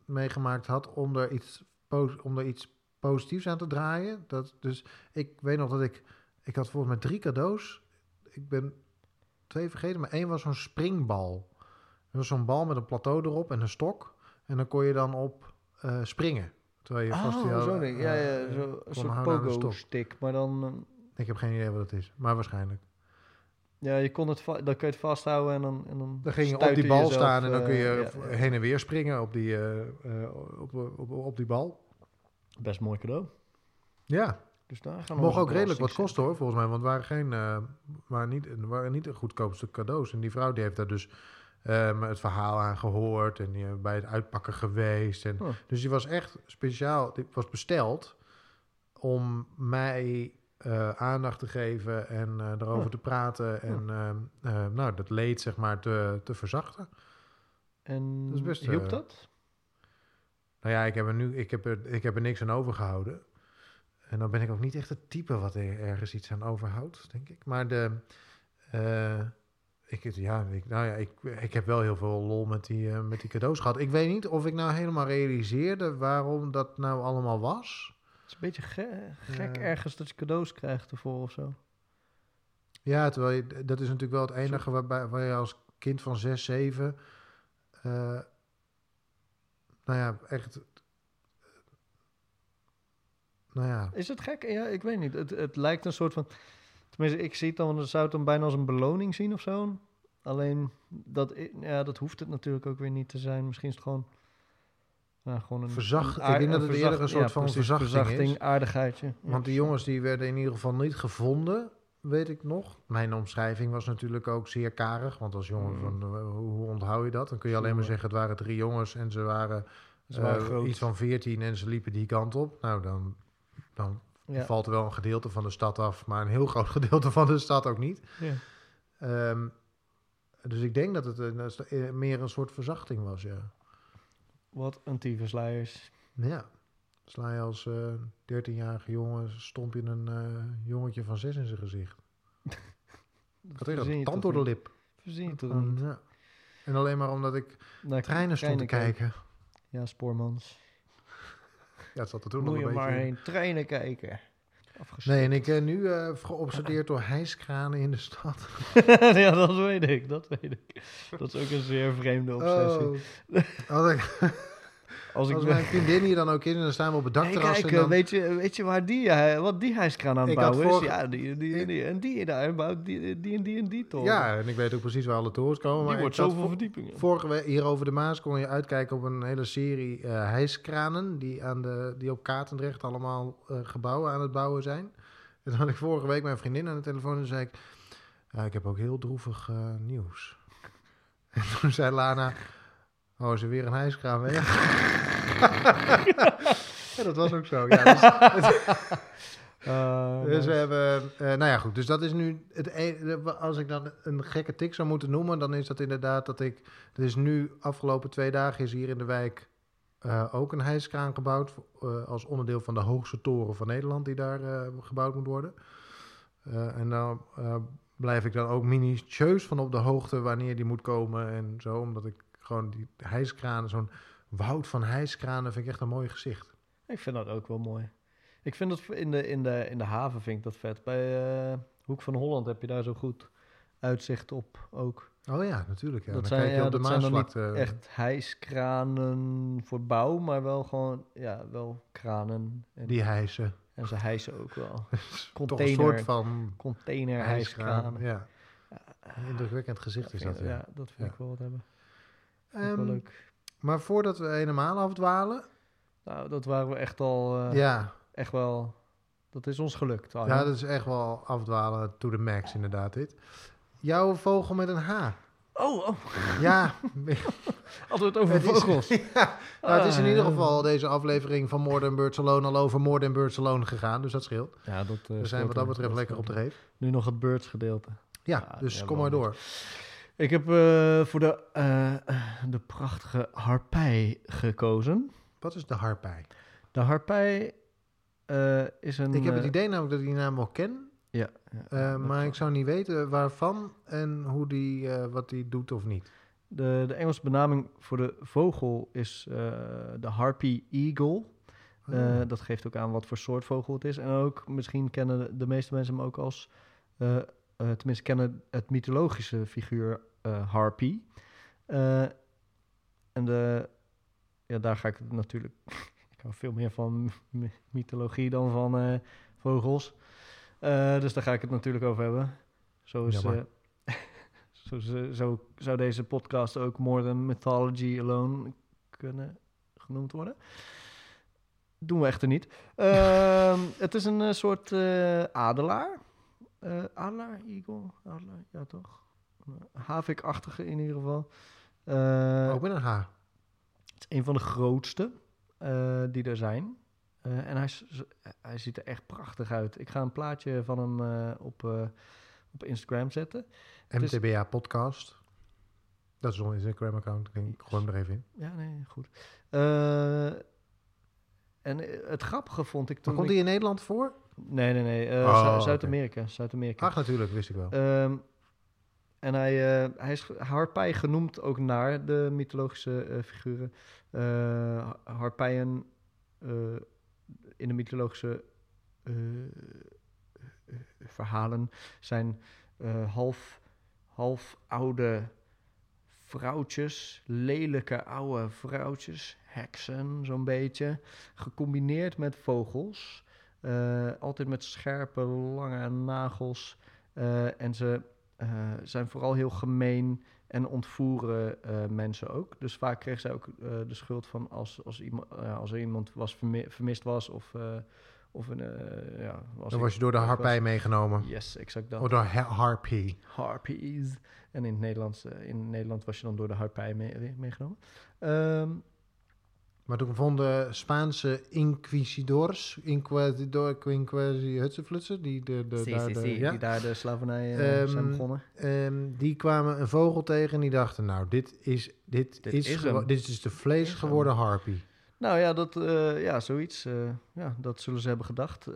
meegemaakt had, om er iets, om er iets positiefs aan te draaien. Dat, dus ik weet nog dat ik, ik had volgens mij drie cadeaus. Ik ben twee vergeten, maar één was zo'n springbal. Dat was zo'n bal met een plateau erop en een stok. En dan kon je dan op eh, springen. Terwijl je vast oh hele- zo ding. Ja, ja, eh, zo, een soort pogo-stick. Maar dan... eh, Ik heb geen idee wat het is, maar waarschijnlijk. Ja, je kon het dan kun je het vasthouden en dan... En dan, Dan ging je op die bal jezelf, staan en dan kun je eh, ja, heen en weer springen op die, eh, eh, op, op, op, die bal. Best mooi cadeau. Ja, Dus daar gaan we mocht ook redelijk wat kosten hoor, volgens mij. Want het waren, geen, waren, niet, waren niet de goedkoopste cadeaus. En die vrouw die heeft daar dus eh, het verhaal aan gehoord. En die bij het uitpakken geweest. En, Oh. Dus die was echt speciaal, die was besteld om mij eh, aandacht te geven en eh, erover te praten. En eh, nou, dat leed zeg maar te, te verzachten. En Dat is best, hielp dat? Nou ja, ik heb er nu ik heb er, ik heb er niks aan overgehouden. En dan ben ik ook niet echt het type wat er ergens iets aan overhoudt, denk ik. Maar de, ik, ja, ik, nou ja, ik, ik heb wel heel veel lol met die, met die cadeaus gehad. Ik weet niet of ik nou helemaal realiseerde waarom dat nou allemaal was. Het is een beetje ge- gek Ja. ergens dat je cadeaus krijgt ervoor of zo. Ja, terwijl je, dat is natuurlijk wel het enige waarbij, waar je als kind van 6, 7, eh, nou ja, echt, nou ja, Is het gek? Ja, ik weet niet. Het, het lijkt een soort van... Tenminste, ik zie het dan, zou het dan bijna als een beloning zien of zo. Alleen, dat, ja, dat hoeft het natuurlijk ook weer niet te zijn. Misschien is het gewoon... Gewoon een, Verzacht- een ik denk dat het eerder een soort van precies, verzachting is. aardigheidje. Want die jongens die werden in ieder geval niet gevonden, weet ik nog. Mijn omschrijving was natuurlijk ook zeer karig. Want als jongen Mm. van, eh, hoe, onthoud je dat? Dan kun je alleen maar zeggen, het waren drie jongens en ze waren, Ze waren eh, iets van veertien en ze liepen die kant op. Nou, dan, dan Ja. valt er wel een gedeelte van de stad af, maar een heel *laughs* groot gedeelte van de stad ook niet. Ja. Ehm, dus ik denk dat het een, eh, meer een soort verzachting was, ja. Wat een tyfusleiers. Ja. Sla je als eh 13-jarige jongen, stomp je een eh, jongetje van zes in zijn gezicht. *laughs* Had weer je een tand door de lip. Verzin je toch niet? ja. En alleen maar omdat ik Naar treinen stond te kijken. Ja, spoormans. *laughs* Ja, het zat er toen nog Moet een je maar beetje... heen treinen kijken. Nee, en ik ben nu eh geobsedeerd door hijskranen in de stad. *laughs* ja, dat weet ik, dat weet ik. Dat is ook een zeer vreemde obsessie. Oh. Als, ik, Als ik mijn *laughs* vriendin hier dan ook is en dan staan we op het Hey, dakterras kijk, en eh, dan... weet, je, weet je waar die, eh, wat die hijskraan aan het bouwen is? vorige- Ja, die, die, Ik- die, en die daar bouwt die, die en die en die toren. Ja, en ik weet ook precies waar alle torens komen. die maar wordt zoveel verdiepingen. Vorige week hier over de Maas kon je uitkijken op een hele serie eh hijskranen die, aan de, die op Katendrecht allemaal eh, gebouwen aan het bouwen zijn. En toen had ik vorige week mijn vriendin aan de telefoon en zei ik, ja, ik heb ook heel droevig eh, nieuws. *laughs* En toen zei Lana, oh, is er weer een hijskraan weg? *laughs* ja, dat was ook zo. Ja, dus, *laughs* Eh, dus we hebben, eh, nou ja, goed. Dus dat is nu het enige. Als ik dan een gekke tik zou moeten noemen, dan is dat inderdaad dat ik. Er is nu afgelopen twee dagen is hier in de wijk eh, ook een hijskraan gebouwd als onderdeel van de hoogste toren van Nederland die daar gebouwd moet worden. En dan eh, blijf ik dan ook minutieus van op de hoogte wanneer die moet komen en zo, omdat ik gewoon die hijskranen, zo'n woud van hijskranen, vind ik echt een mooi gezicht. Ik vind dat ook wel mooi. Ik vind dat in de, in de, in de haven vind ik dat vet. Bij eh, Hoek van Holland heb je daar zo goed uitzicht op ook. Oh ja, natuurlijk. Ja. dat dan zijn, kijk je ja, op de dat zijn dan niet Maasvlakte. echt hijskranen voor bouw, maar wel gewoon, ja, wel kranen. En, Die hijsen. en ze hijsen ook wel. *laughs* Toch een Container, soort van container hijskranen. Ja. Een indrukwekkend gezicht is dat, ja. ja, dat vind Ja. ik wel wat hebben. Wel Ehm, leuk. maar voordat we helemaal afdwalen... Nou, dat waren we echt al, eh, ja, echt wel, dat is ons gelukt. Arno. ja, dat is echt wel afdwalen to the max inderdaad dit. Jouw vogel met een H. Oh, oh, Ja, *laughs* hadden we het over het is, vogels. *laughs* ja, nou, het is in Ah. ieder geval deze aflevering van More Than Birds Alone al over More Than Birds Alone gegaan. Dus dat scheelt. Ja, dat, eh, We zijn wat dat betreft lekker op de er. Nu nog het birds gedeelte. Ja, Ja, dus ja, kom maar door. Ik heb eh, voor de, eh, de prachtige harpij gekozen. Wat is de harpij? De harpij eh, is een... Ik heb het eh, idee namelijk dat ik die naam wel ken, Ja, eh, maar ik zou niet weten waarvan en hoe die, eh, wat die doet of niet. De, de Engelse benaming voor de vogel is eh, de harpy eagle. Eh, Oh. dat geeft ook aan wat voor soort vogel het is. En ook misschien kennen de, meeste mensen hem ook als... eh, eh, tenminste kennen het mythologische figuur eh, Harpy. Eh, en de, ja, daar ga ik het natuurlijk... *laughs* ik hou veel meer van my- mythologie dan van eh, vogels. Eh, dus daar ga ik het natuurlijk over hebben. Zo, is, eh, *laughs* zo, zo, zou deze podcast ook More Than Mythology Alone kunnen genoemd worden. Doen we echter niet. Ehm, *laughs* het is een eh, soort eh, adelaar. Eh, adelaar, eagle, adelaar, ja toch? Havik-achtige in ieder geval. Eh, ook met een H. het is een van de grootste eh, die er zijn. Eh, en hij, hij ziet er echt prachtig uit. Ik ga een plaatje van hem eh, op, eh, op Instagram zetten. MTBA podcast. Dat is onze Instagram-account. Ik gooi hem er even in. Ja, nee, goed. Eh, en eh, het grappige vond ik Maar toen... komt ik- die in Nederland voor? Nee, nee, nee. eh, Oh. Zuid-Amerika. Zuid-Amerika. Ach, natuurlijk, wist ik wel. Ehm, en hij, eh, hij is harpij genoemd ook naar de mythologische eh, figuren. Eh, harpijen in de mythologische verhalen zijn half, half oude vrouwtjes, lelijke oude vrouwtjes, heksen zo'n beetje, gecombineerd met vogels. Altijd met scherpe, lange nagels. En ze eh, zijn vooral heel gemeen en ontvoeren eh, mensen ook. Dus vaak kreeg zij ook eh, de schuld van als, als, iemand, als er iemand was vermi- vermist was of, of een, ja, als Dan was je door de was- harpij meegenomen. Yes, exact dat. Of door ha- harpy. Harpies. En in, het Nederlands, in Nederland was je dan door de harpij mee- meegenomen. Ehm, Maar toen vonden Spaanse inquisidors, inquisitor, inquisi, hutsenflutsen, die de, de, daar de- ja, die daar de slavernij eh, Ehm, zijn begonnen. Ehm, die kwamen een vogel tegen en die dachten, nou, dit is, dit Dit is, is dit is de vlees geworden harpy. Nou ja, dat, eh, ja zoiets. eh, ja, dat zullen ze hebben gedacht.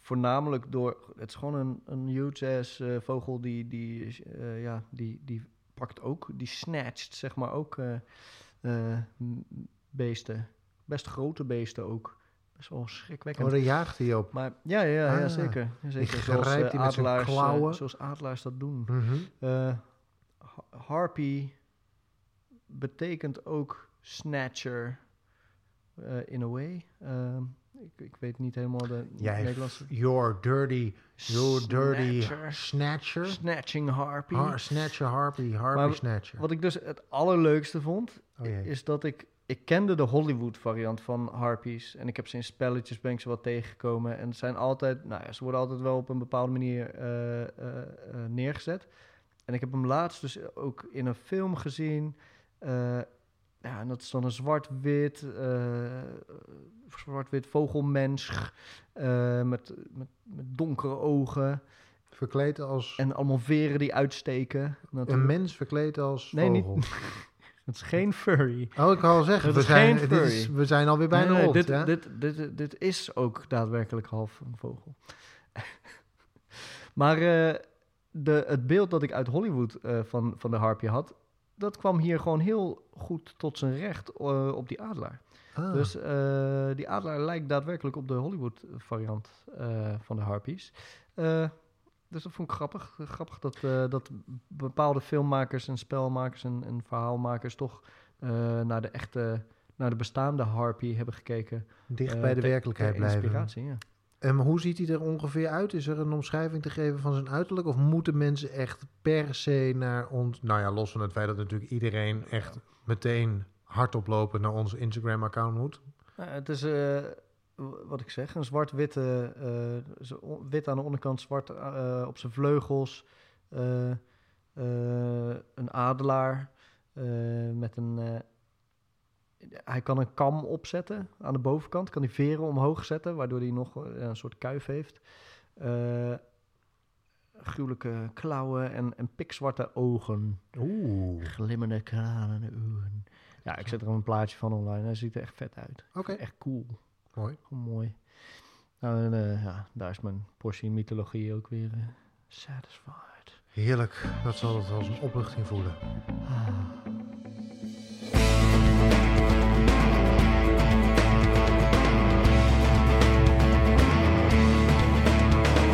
Voornamelijk door... Het is gewoon een, een huge ass vogel die, die, ja, die, die pakt ook... Die snatcht, zeg maar, ook beesten. Best grote beesten ook. Best wel schrikwekkend. Oh, daar jaagt hij op. Maar ja, ja, ja Ah, zeker. zeker. Zoals, zijn adelaars, klauwen. zoals adelaars dat doen. Mhm. Eh, ha- harpy betekent ook snatcher in a way. Ehm, ik, ik weet niet helemaal de Jij, Nederlandse... your dirty, your dirty Snatcher. Snatching harpy. Har- snatcher, harpy, harpy Maar snatcher. Wat ik dus het allerleukste vond, Oh is dat ik... Ik kende de Hollywood variant van harpies. En ik heb ze in spelletjes ben ik ze wat tegengekomen. En het zijn altijd... Nou ja, ze worden altijd wel op een bepaalde manier eh, eh, eh, neergezet. En ik heb hem laatst dus ook in een film gezien. ja, en dat is dan een zwart-wit, zwart-wit vogelmens met, met, met donkere ogen Verkleed als... en allemaal veren die uitsteken. een mens verkleed als Nee, niet- vogel. *laughs* Het is geen furry. Oh, ik kan al zeggen, Het we is zijn, geen dit is, we zijn alweer bijna Nee, nee, rond. dit, ja? dit, dit, dit is ook daadwerkelijk half een vogel. *laughs* maar eh, de, het beeld dat ik uit Hollywood eh, van, van de harpje had, dat kwam hier gewoon heel goed tot zijn recht eh, op die adelaar. Ah. Dus die adelaar lijkt daadwerkelijk op de Hollywood variant van de harpies. Eh, dus dat vond ik grappig. Grappig dat, eh, dat bepaalde filmmakers en spelmakers en, en verhaalmakers toch eh, naar de echte, naar de bestaande harpy hebben gekeken. Dicht eh, bij de werkelijkheid blijven. Inspiratie, ja. En hoe ziet hij er ongeveer uit? Is er een omschrijving te geven van zijn uiterlijk? Of moeten mensen echt per se naar ons... Nou ja, los van het feit dat natuurlijk iedereen echt meteen hardop lopen naar onze Instagram-account moet. Nou, het is, eh, w- wat ik zeg, een zwart-witte, eh, wit aan de onderkant, zwart eh, op zijn vleugels. eh, een adelaar met een... hij kan een kam opzetten aan de bovenkant, kan hij veren omhoog zetten, waardoor hij nog een soort kuif heeft. Gruwelijke klauwen en, en pikzwarte ogen. Oeh, Glimmende kralen ogen. Ja, ik zet er een plaatje van online. Hij ziet er echt vet uit. oké, Echt cool. Mooi. Gewoon mooi. Nou, en, eh, ja, daar is mijn portie mythologie ook weer eh, satisfied. Heerlijk, dat zal het als een opluchting voelen.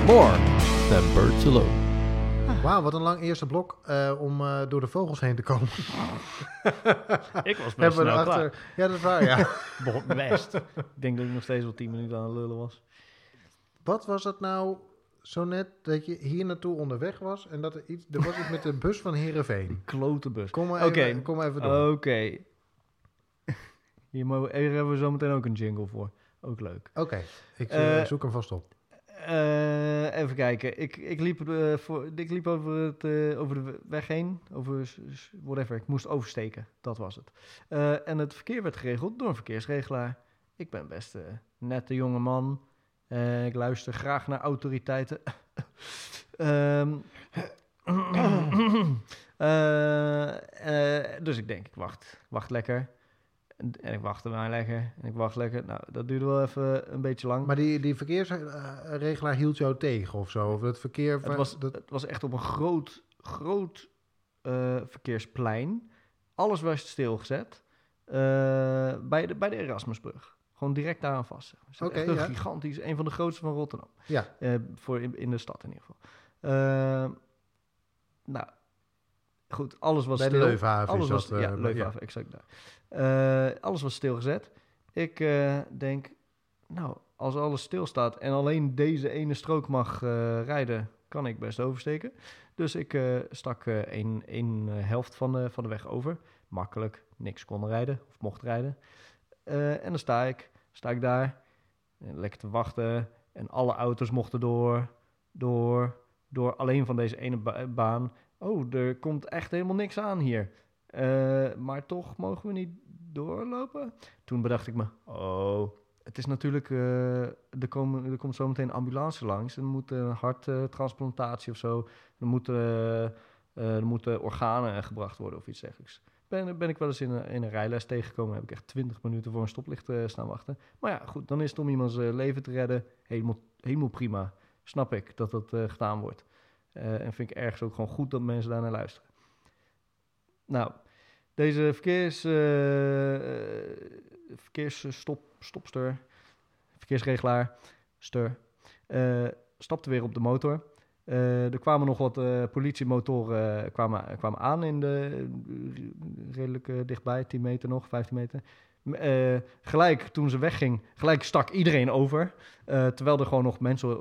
More than birds alone. Wauw, wat een lang eerste blok eh, om eh, door de vogels heen te komen. *laughs* Ik was best snel klaar. erachter... Ja, dat is waar, ja. *laughs* Best. ik denk dat ik nog steeds wel 10 minuten aan het lullen was. Wat was het nou zo net dat je hier naartoe onderweg was en dat er iets... Er was iets met de bus van Heerenveen. *laughs* Klote bus. Kom maar Oké. even, kom maar even door. Oké. Hier, mogen- hier hebben we zo meteen ook een jingle voor. Ook leuk. Oké, ik Eh, zoek hem vast op. Eh, even kijken. Ik, ik, liep, eh, voor, ik liep over, het, eh, over de weg heen. Over whatever. Ik moest oversteken. Dat was het. En het verkeer werd geregeld door een verkeersregelaar. Ik ben best een nette jonge man. Ik luister graag naar autoriteiten. *laughs* Ehm, *clears throat* eh, eh, dus ik denk, ik wacht, wacht lekker. En, ik wachtte maar lekker. En ik wacht lekker. Nou, dat duurde wel even een beetje lang. Maar die, die verkeersregelaar hield jou tegen of zo? Of het verkeer... Het was, dat, het was echt op een groot, groot eh, verkeersplein. Alles was stilgezet. eh, bij, de, bij de Erasmusbrug. Gewoon direct daaraan vast. Oké, echt ja. gigantisch, een van de grootste van Rotterdam. ja, Eh, voor in, in de stad in ieder geval. Nou, goed, alles was bij de stil. Leuvenhaven Alles was, dat... eh, ja, Leuvenhaven, exact daar. Eh, alles was stilgezet. Ik eh, denk, nou, als alles stilstaat en alleen deze ene strook mag rijden, kan ik best oversteken. Dus ik stak één eh, helft van de, van de weg over. Makkelijk, niks kon rijden of mocht rijden. En dan sta ik, sta ik daar, lekker te wachten. En alle auto's mochten door, door, door alleen van deze ene ba- baan. Oh, er komt echt helemaal niks aan hier. Eh, maar toch mogen we niet doorlopen? Toen bedacht ik me, oh, het is natuurlijk, eh, er, komen, er komt zometeen een ambulance langs. Er moet een harttransplantatie of zo. Er moeten, eh, er moeten organen gebracht worden of iets dergelijks. Ben, ben ik wel eens in een, in een rijles tegengekomen. Heb ik echt 20 minuten voor een stoplicht staan wachten. Maar ja, goed, dan is het om iemands leven te redden. Helemaal, helemaal prima. Snap ik dat dat gedaan wordt. Eh, en vind ik ergens ook gewoon goed dat mensen daar naar luisteren. Nou, deze verkeers, eh, eh, verkeersregelaar, stur, eh, stapte weer op de motor. Er kwamen nog wat politiemotoren kwamen, kwamen aan in de redelijk dichtbij, 10 meter nog, 15 meter. Gelijk toen ze wegging, gelijk stak iedereen over. terwijl er gewoon nog mensen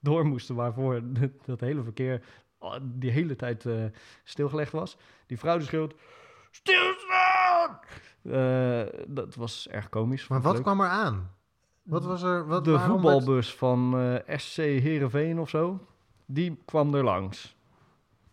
door moesten waarvoor *laughs* dat hele verkeer oh, die hele tijd eh, stilgelegd was. Die vrouw die schreeuwt, stilstaan! Eh, dat was erg komisch. Maar wat leuk. kwam er aan? Wat was er... Wat, de voetbalbus van eh, SC Heerenveen of zo, die kwam er langs.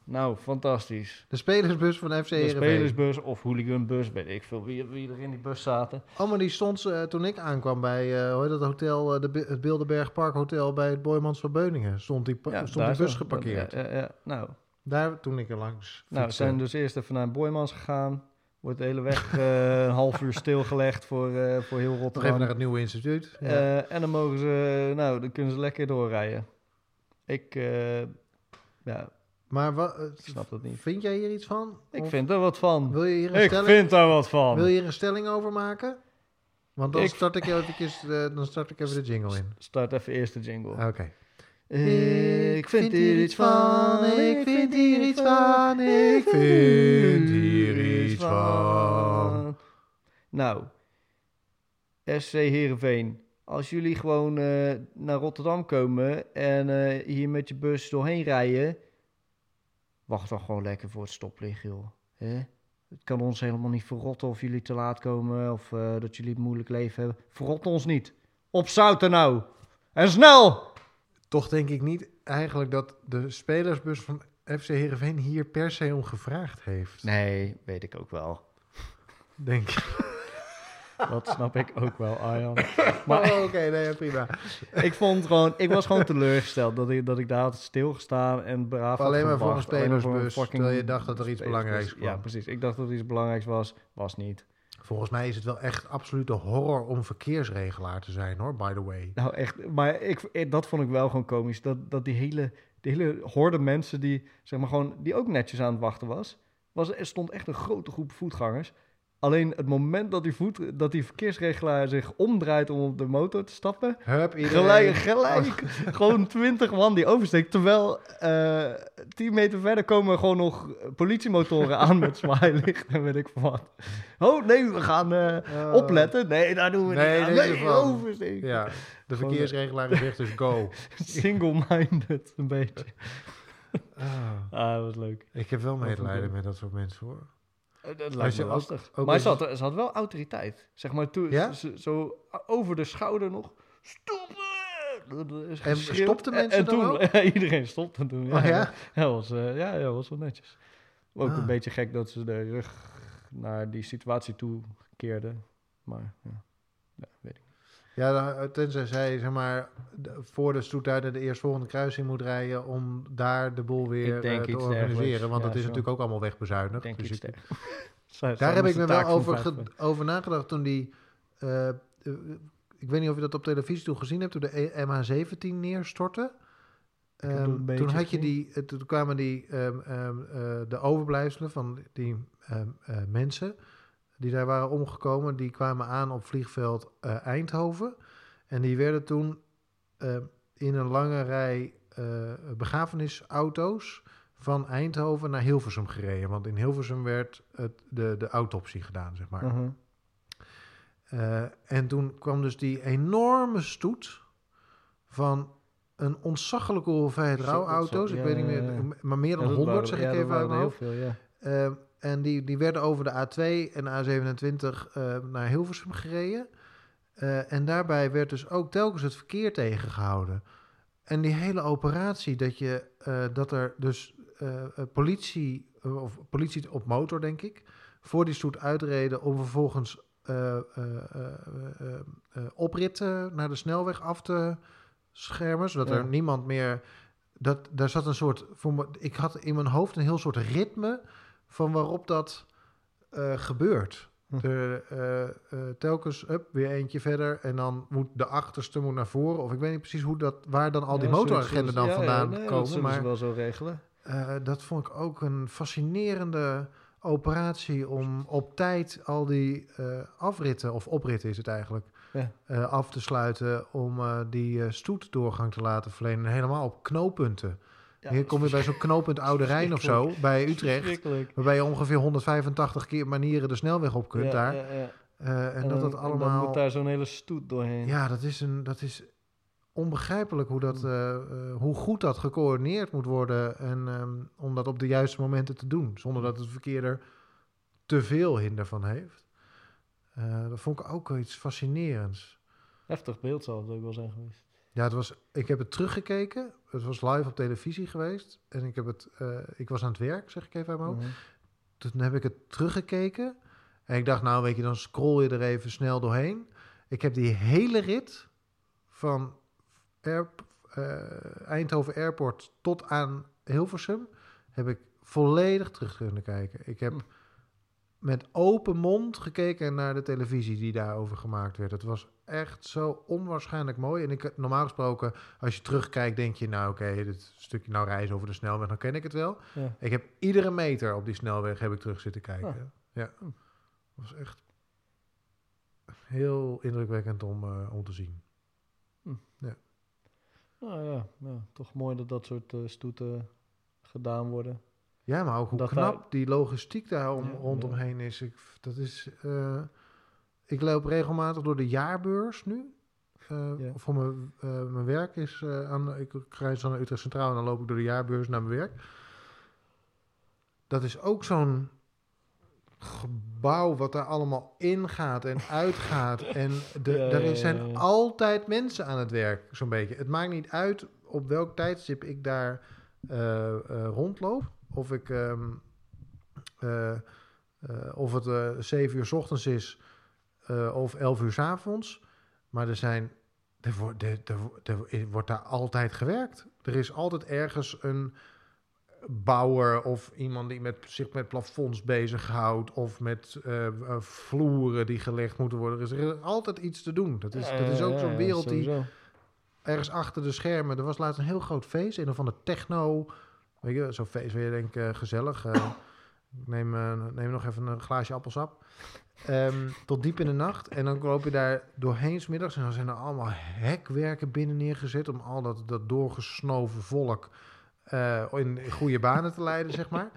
Nou, fantastisch. De spelersbus van FC De Heerenveen. spelersbus of hooliganbus, weet ik veel wie, wie er in die bus zaten. Oh, maar die stond eh, toen ik aankwam bij, hoe heet dat hotel, eh, de, het Bilderberg Park Hotel bij het Boymans van Beuningen. Stond die, stond die bus geparkeerd. Ja, ja, ja. Nou, Daar toen ik er langs nou, we zijn dus eerst even naar Boymans gegaan. Wordt de hele weg een half uur stilgelegd voor, voor heel Nog Rotterdam. even naar het nieuwe instituut. En dan mogen ze, nou, dan kunnen ze lekker doorrijden. Ik, ja, maar wat, ik snap dat niet. vind jij hier iets van? Ik Of vind er wat van. Wil je hier een Ik stelling, vind daar wat van. wil je hier een stelling over maken? Want dan Ik- start ik eventjes, eh, dan start ik even de jingle in. Start even eerst de jingle. Oké. Ik vind hier iets van, ik vind hier iets van, ik vind hier iets van. Nou, SC Heerenveen, als jullie gewoon eh, naar Rotterdam komen en eh, hier met je bus doorheen rijden, wacht dan gewoon lekker voor het stoplicht, joh. Het kan ons helemaal niet verrotten of jullie te laat komen of eh, dat jullie een moeilijk leven hebben. Verrot ons niet. Op zouten nou. En snel! Toch denk ik niet eigenlijk dat de spelersbus van FC Heerenveen hier per se om gevraagd heeft. Nee, weet ik ook wel. Denk ik. Dat snap ik ook wel, Arjan. *laughs* Maar Oh, oké, nee, prima. ik vond gewoon, ik was gewoon teleurgesteld dat ik, dat ik daar had stilgestaan en braaf had Alleen maar voor een spelersbus, terwijl je dacht dat er iets belangrijks kwam. Ja, precies. Ik dacht dat er iets belangrijks was. Was niet. Volgens mij is het wel echt absolute horror om verkeersregelaar te zijn, hoor, by the way. Nou, echt. Maar ik, ik- dat vond ik wel gewoon komisch. Dat, dat die hele, die hele horde mensen die, zeg maar gewoon, die ook netjes aan het wachten was. was er stond echt een grote groep voetgangers. Alleen het moment dat die, voet, dat die verkeersregelaar zich omdraait om op de motor te stappen. Hup. Gelijk, gelijk. *laughs* gewoon twintig man die oversteekt. Terwijl eh tien meter verder komen gewoon nog politiemotoren aan met zwaailicht en weet ik wat. Oh nee, we gaan eh, Oh. opletten. Nee, daar doen we Nee, niet aan. Nee, ervan. oversteken. Ja, de verkeersregelaar zegt dus go. *laughs* Single-minded, een beetje. Ah, Ah, dat was leuk. ik heb wel medelijden met dat soort mensen, hoor. Eh, Dat lijkt me ook- lastig. ook maar ze had, ze had wel autoriteit. Zeg maar, toen, Ja? ze- zo over de schouder nog. Stoppen! Dat En En- mensen en dan toen, ook? Ja, *laughs* iedereen stopte toen. Ja, Oh ja? Ja, was, eh, ja, ja, was wel netjes. Ook Ah. een beetje gek dat ze de rug naar die situatie toe keerden. Maar ja, ja weet ik. Ja, dan- tenzij zij, zeg maar, voor de stoet uit de eerstvolgende kruising moet rijden om daar de boel weer eh, te organiseren. dergelijks. Want Ja, dat is zo. natuurlijk ook allemaal wegbezuinigd. Ik denk Dus ik- *laughs* Daar heb ik me wel over, over nagedacht toen die... eh, eh, ik weet niet of je dat op televisie toen gezien hebt, toen de E- MH17 neerstortte. Ehm, toen, had je die, eh, toen kwamen die, ehm, ehm, eh, de overblijfselen van die eh, mensen die daar waren omgekomen, die kwamen aan op vliegveld eh, Eindhoven. En die werden toen ehm, in een lange rij eh, begrafenisauto's van Eindhoven naar Hilversum gereden. Want in Hilversum werd het, de, de autopsie gedaan, zeg maar. Mhm. Eh, en toen kwam dus die enorme stoet van een ontzaglijke hoeveelheid rouwauto's. zo, Ik ja, weet niet ja, meer, ja. maar meer dan Ja, dat 100 waren- zeg ja, ik even uit mijn hoofd. veel, ja. Eh, en die, die werden over de A2 en A27 eh, naar Hilversum gereden. Eh, en daarbij werd dus ook telkens het verkeer tegengehouden. En die hele operatie, dat, je, eh, dat er dus politie, of politie op motor denk ik, voor die stoet uitreden om vervolgens opritten naar de snelweg af te schermen, zodat Ja. er niemand meer... Dat, daar zat een soort... Voor me, ik had in mijn hoofd een heel soort ritme van waarop dat eh, gebeurt. Hm. De, eh, eh, telkens up, weer eentje verder en dan moet de achterste moet naar voren. Of ik weet niet precies hoe dat, waar dan al die Ja, zullen- motoragenten dan ja, vandaan nee, Dat komen. zullen Maar ze wel zo regelen. dat vond ik ook een fascinerende operatie om op tijd al die afritten, of opritten is het eigenlijk, af te sluiten om die eh, stoet doorgang te laten verlenen. Helemaal op knooppunten. Ja, Hier kom je bij zo'n knooppunt Oude Rijn of zo, bij Utrecht, waarbij je ongeveer 185 keer manieren de snelweg op kunt Ja, daar. ja. Eh, en, dat dat dan allemaal... moet daar zo'n hele stoet doorheen. Ja, dat is, een, dat is onbegrijpelijk hoe, dat, eh, eh, hoe goed dat gecoördineerd moet worden. En ehm, om dat op de juiste momenten te doen. Zonder dat het verkeer er te veel hinder van heeft. Eh, dat vond ik ook iets fascinerends. Heftig beeld zal het ook wel zijn geweest. Ja, het was, ik heb het teruggekeken. Het was live op televisie geweest. En ik, heb het, eh, ik was aan het werk, zeg ik even uit mijn hoofd. Mhm. Toen heb ik het teruggekeken. En ik dacht, nou weet je, dan scroll je er even snel doorheen. Ik heb die hele rit van Air- eh, Eindhoven Airport tot aan Hilversum... heb ik volledig terug kunnen kijken. Ik heb Hm. met open mond gekeken naar de televisie die daarover gemaakt werd. Het was echt zo onwaarschijnlijk mooi. En ik, normaal gesproken, als je terugkijkt, denk je... nou oké, dit stukje nou reizen over de snelweg, dan ken ik het wel. Ja. Ik heb iedere meter op die snelweg heb ik terug zitten kijken. Ah. Ja, Hm. dat was echt heel indrukwekkend om, eh, om te zien. Nou ja, ja, toch mooi dat dat soort eh, stoeten gedaan worden. Ja, maar ook hoe Dat knap die logistiek daar om, Ja, rondomheen is. Ik, dat is eh, ik loop regelmatig door de jaarbeurs nu. Eh, Ja. Voor mijn, eh, mijn werk is eh, aan. Ik reis dan naar Utrecht Centraal en dan loop ik door de jaarbeurs naar mijn werk. Dat is ook zo'n gebouw wat daar allemaal ingaat en *laughs* uitgaat. En de, Ja, er ja, zijn altijd mensen aan het werk, zo'n beetje. Het maakt niet uit op welk tijdstip ik daar rondloop. Of ik... ehm, eh, eh, of het 7 uur 's ochtends is, eh, of 11 uur 's avonds. Maar er zijn. Er, wordt- er, er, er wordt daar altijd gewerkt. Er is altijd ergens een bouwer of iemand die met, zich met plafonds bezighoudt. Of met eh, eh, vloeren die gelegd moeten worden. Er is altijd iets te doen. Dat is, dat is ook zo'n wereld die die... ergens achter de schermen. Er was laatst een heel groot feest. Een of ander techno. Weet je, zo'n feest waar je denkt, gezellig. ik neem, neem nog even een glaasje appelsap. Ehm, tot diep in de nacht. En dan loop je daar doorheen 's middags. En dan zijn er allemaal hekwerken binnen neergezet. Om al dat, dat doorgesnoven volk eh, in goede banen te leiden, zeg maar.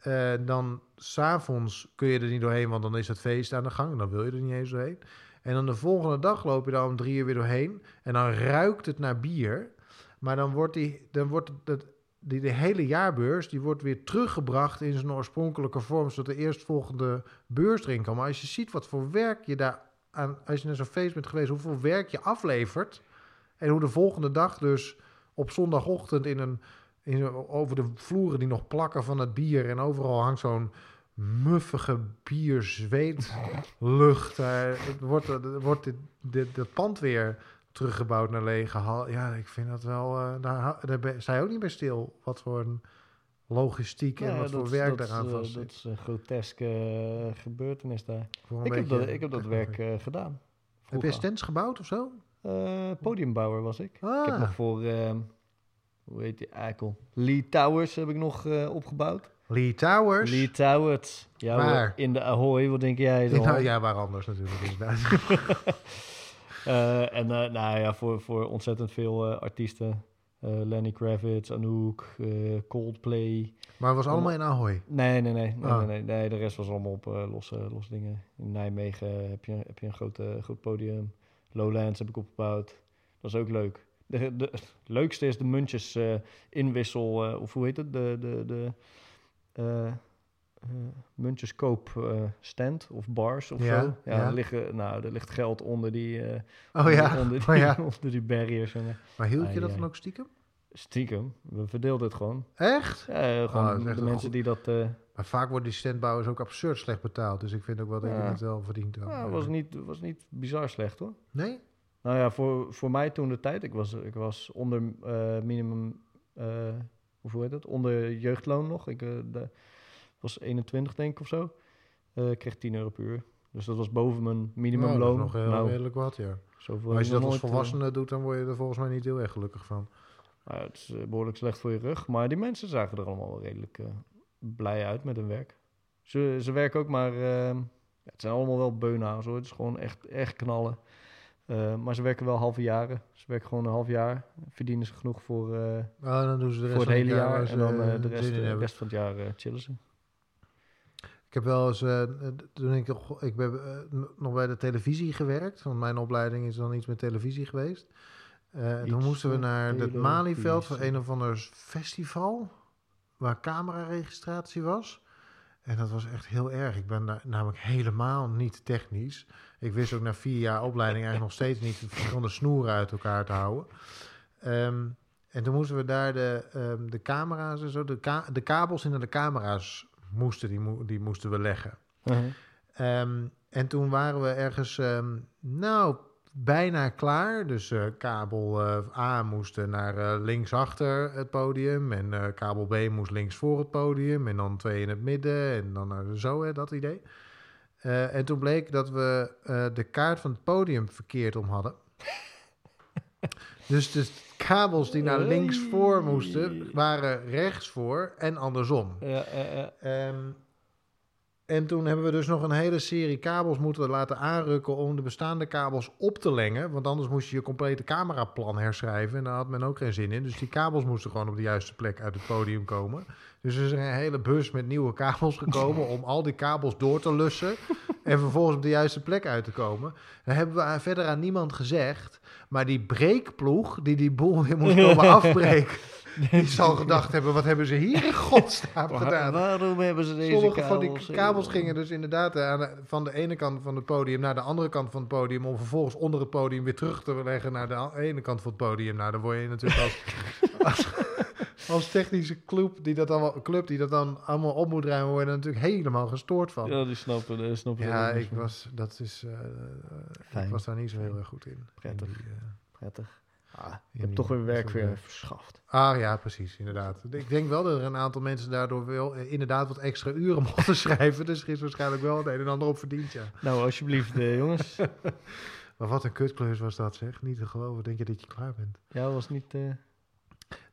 Eh, dan s'avonds kun je er niet doorheen, want dan is het feest aan de gang. Dan wil je er niet eens doorheen. En dan de volgende dag loop je daar om drie uur weer doorheen. En dan ruikt het naar bier. Maar dan wordt, die, dan wordt het, die, de hele jaarbeurs die wordt weer teruggebracht in zijn oorspronkelijke vorm. Zodat de eerstvolgende beurs erin kan. Maar als je ziet wat voor werk je daar aan. Als je naar zo'n feest bent geweest, hoeveel werk je aflevert. En hoe de volgende dag dus op zondagochtend in een, in over de vloeren die nog plakken van het bier. En overal hangt zo'n muffige bierzweetlucht. Daar Het wordt, er wordt dit, dit, dat pand weer teruggebouwd naar lege hal. Ja, ik vind dat wel... eh, daar, daar sta je ook niet bij stil. Wat voor een logistiek en wat voor werk daaraan is, vast Dat is een groteske eh, gebeurtenis daar. Ik heb, dat, ik heb dat *laughs* werk eh, gedaan. Heb je stands gebouwd of zo? Eh, podiumbouwer was ik. Ik heb Ah. nog voor, ehm, hoe heet die eikel? Lee Towers heb ik nog eh, opgebouwd. Lee Towers. Lee Towers. Ja, in de Ahoy, wat denk jij *laughs* dan? nou, ja, waar anders natuurlijk. *laughs* Eh, en eh, nou ja, voor, voor ontzettend veel eh, artiesten. Lenny Kravitz, Anouk, Coldplay. maar het was allemaal in Ahoy. Nee, nee, nee. nee, Ah. nee, nee, nee, de rest was allemaal op losse, losse dingen. In Nijmegen heb je, heb je een groot, groot podium. Lowlands heb ik opgebouwd. Dat is ook leuk. De, de, het leukste is de muntjes inwissel, of hoe heet het? De, de, de muntjeskoop eh, stand of bars of Ja, zo. Ja, ja. Er, liggen, nou, er ligt geld onder die, eh, Oh ja, onder die, oh ja. *laughs* onder die barriers. En, eh, Maar hield je dat dan ook stiekem? stiekem, we verdeelden het gewoon. Echt? Ja, eh, gewoon dat echt de mensen goed- die dat... eh, Maar vaak worden die standbouwers ook absurd slecht betaald. Dus ik vind ook wel dat je het wel verdient. Ja, was niet, was niet bizar slecht hoor. Nee? Nou ja, voor, voor mij toen de tijd, ik was, ik was onder eh, minimum, eh hoe heet het? Onder jeugdloon nog. Ik eh, de, was 21 denk ik of zo. Ik kreeg 10 euro per uur. Dus dat was boven mijn Nou, minimumloon. dat is nog heel nou, redelijk wat, ja. Maar als je dat als eh, volwassene doet, dan word je er volgens mij niet heel erg gelukkig van. nou het is eh, behoorlijk slecht voor je rug. Maar die mensen zagen er allemaal wel redelijk blij uit met hun werk. Ze, ze werken ook maar... ja, het zijn allemaal wel beunhaars hoor. Het is gewoon echt, echt knallen. Maar ze werken wel halve jaren. Ze werken gewoon een half jaar. Verdienen ze genoeg voor, Nou, dan doen ze de rest voor het hele jaar. En dan de rest, de rest van het jaar chillen ze. Ik heb wel eens, eh, toen ik, nog- ik ben eh, nog bij de televisie gewerkt, want mijn opleiding is dan iets met televisie geweest. Eh, toen Iets moesten we naar het. Malieveld voor een of ander festival, waar cameraregistratie was. En dat was echt heel erg. Ik ben daar namelijk helemaal niet technisch. Ik wist ook na vier jaar opleiding eigenlijk nog steeds niet de verschillende snoeren uit elkaar te houden. Ehm, en toen moesten we daar de, ehm, de camera's en zo, de, ka- de kabels in de camera's moesten, die, mo- die moesten we leggen. Ehm, en toen waren we ergens, ehm, nou, bijna klaar. Dus eh, kabel eh, A moest naar eh, links achter het podium. En kabel B moest links voor het podium. En dan twee in het midden. En dan naar zo, hè, dat idee. En toen bleek dat we de kaart van het podium verkeerd om hadden. *laughs* dus de kabels die naar links voor moesten, waren rechts voor en andersom. Ja, eh, eh, Ehm, en toen hebben we dus nog een hele serie kabels moeten laten aanrukken om de bestaande kabels op te lengen. Want anders moest je je complete cameraplan herschrijven. En daar had men ook geen zin in. Dus die kabels moesten gewoon op de juiste plek uit het podium komen. Dus er is een hele bus met nieuwe kabels gekomen om al die kabels door te lussen. En vervolgens op de juiste plek uit te komen. Dan hebben we verder aan niemand gezegd. Maar die breekploeg die die boel weer moest *laughs* komen afbreken. Die zal gedacht hebben, wat hebben ze hier in godsnaam gedaan? waarom hebben ze deze Sommige kabels? van die kabels gingen dus inderdaad eh, aan de- van de ene kant van het podium naar de andere kant van het podium. Om vervolgens onder het podium weer terug te leggen naar de ene kant van het podium. Nou, dan word je natuurlijk als, als *laughs* als technische club die dat allemaal, club die dat dan allemaal op moet ruimen, worden natuurlijk helemaal gestoord van. Ja, die snappen, die snappen Ja, ik van. was, dat is, eh, ik Fijn. was daar niet zo heel erg goed in. Prettig. In die, eh, Prettig. Ah, je hebt toch weer werk weer eh, verschaft. Ah ja, precies, inderdaad. Ik denk wel dat er een aantal mensen daardoor wel eh, inderdaad wat extra uren *laughs* mochten schrijven. Dus er is waarschijnlijk wel het een en ander op verdiend, ja. Nou, alsjeblieft, eh, jongens. *laughs* Maar wat een kutklus was dat, zeg. Niet te geloven. Denk je dat je klaar bent? Ja, was niet... eh,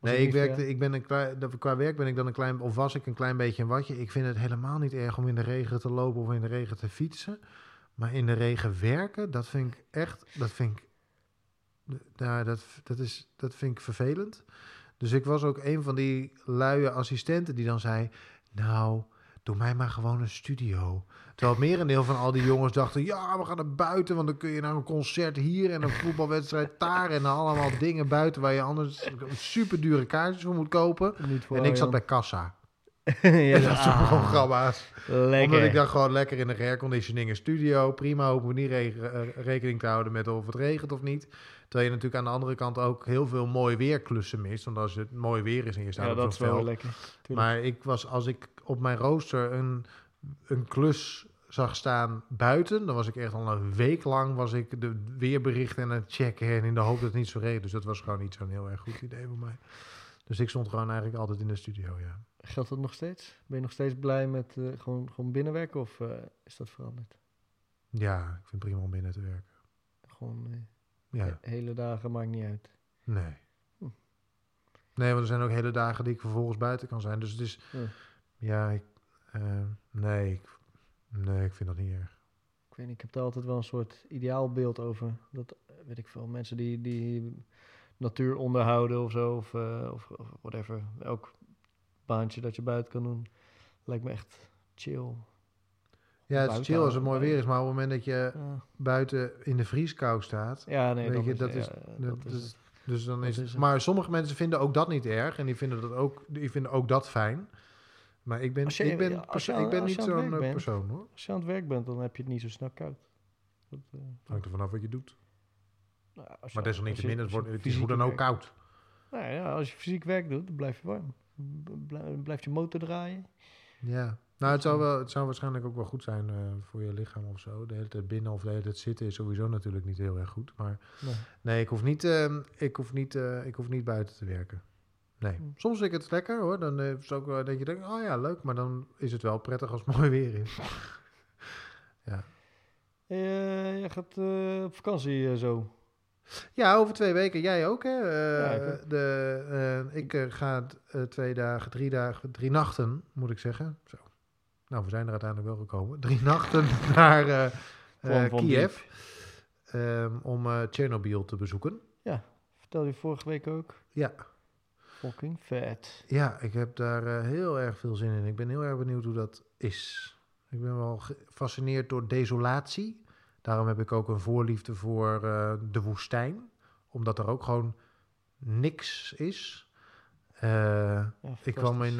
Nee, ik werkte, eh, ik ben een klein, qua werk ben ik dan een klein, of was ik een klein beetje een watje. Ik vind het helemaal niet erg om in de regen te lopen of in de regen te fietsen. Maar in de regen werken, dat vind ik echt, dat vind ik, nou, dat, dat, is, dat vind ik vervelend. Dus ik was ook een van die luie assistenten die dan zei, nou, doe mij maar gewoon een studio. Terwijl het merendeel van al die jongens dachten, ja, we gaan naar buiten, want dan kun je naar een concert hier en een voetbalwedstrijd daar en allemaal dingen buiten waar je anders super dure kaartjes voor moet kopen. niet voor En ik zat bij kassa. *laughs* ja, dat soort ah, programma's. Lekker. Omdat ik dan gewoon lekker in de airconditioning in studio. Prima, hoeven we niet re- eh, rekening te houden met of het regent of niet. Terwijl je natuurlijk aan de andere kant ook heel veel mooi weerklussen mist. Want als het mooi weer is en je staat ja, op dat is wel veld. lekker. Tuurlijk. Maar ik was, als ik op mijn rooster een, een klus zag staan buiten, dan was ik echt al een week lang was ik de weerberichten aan het checken en in de hoop dat het niet zo regent. Dus dat was gewoon niet zo'n heel erg goed idee voor mij. Dus ik stond gewoon eigenlijk altijd in de studio, ja. Geldt dat nog steeds? Ben je nog steeds blij met eh, gewoon, gewoon binnenwerken of eh, is dat veranderd? Ja, ik vind het prima om binnen te werken. Gewoon eh, Ja, he- hele dagen maakt niet uit. nee. Hm. Nee, want er zijn ook hele dagen die ik vervolgens buiten kan zijn. Dus het is, Ja. ja, ik, eh, nee, ik, nee, ik vind dat niet erg. Ik weet niet, ik heb daar altijd wel een soort ideaalbeeld over. Dat, weet ik veel, mensen die, die natuur onderhouden of zo, of, eh, of, of whatever. Elk baantje dat je buiten kan doen, lijkt me echt chill. Ja, het is chill als het mooi weer is, maar op het moment dat je Ja, buiten in de vrieskou staat, Ja, nee, Weet je, is, dat ja, is- dat dat is Dus dan Dat is, maar sommige mensen vinden ook dat niet erg en die vinden dat ook, die vinden ook dat fijn. Maar ik ben, je- ik ben, je ik ben niet zo'n eh, persoon hoor. Als je aan het werk bent, dan heb je het niet zo snel koud. Dat, eh, Hangt er vanaf wat je doet. nou, je- Maar desalniettemin, het, wordt, het is hoe dan ook koud. Nou ja, als je fysiek werk doet, dan blijf je warm. Blij- Blijft je motor draaien. Ja. Nou, het zou, wel, het zou waarschijnlijk ook wel goed zijn eh, voor je lichaam of zo. De hele tijd binnen of de hele tijd zitten is sowieso natuurlijk niet heel erg goed. Maar Nee. nee, ik hoef niet, eh, ik hoef niet, eh, ik hoef niet buiten te werken. Nee. Hm. Soms vind ik het lekker hoor. Dan eh, is het ook wel dat je denkt, oh ja, leuk. Maar dan is het wel prettig als het *laughs* mooi weer is. Eh, jij gaat op vakantie zo. Ja, over twee weken. Jij ook, hè? Ja, ik de, ik ga twee dagen, drie dagen, drie nachten, moet ik zeggen. Zo. Nou, we zijn er uiteindelijk wel gekomen. Drie *laughs* nachten naar eh, eh, Kiev. ehm, om eh Tsjernobyl te bezoeken. Vertel je vorige week ook. Ja. Fucking vet. ja, ik heb daar heel erg veel zin in. Ik ben heel erg benieuwd hoe dat is. Ik ben wel gefascineerd door desolatie. Daarom heb ik ook een voorliefde voor de woestijn. Omdat er ook gewoon niks is. Ja, ik kwam in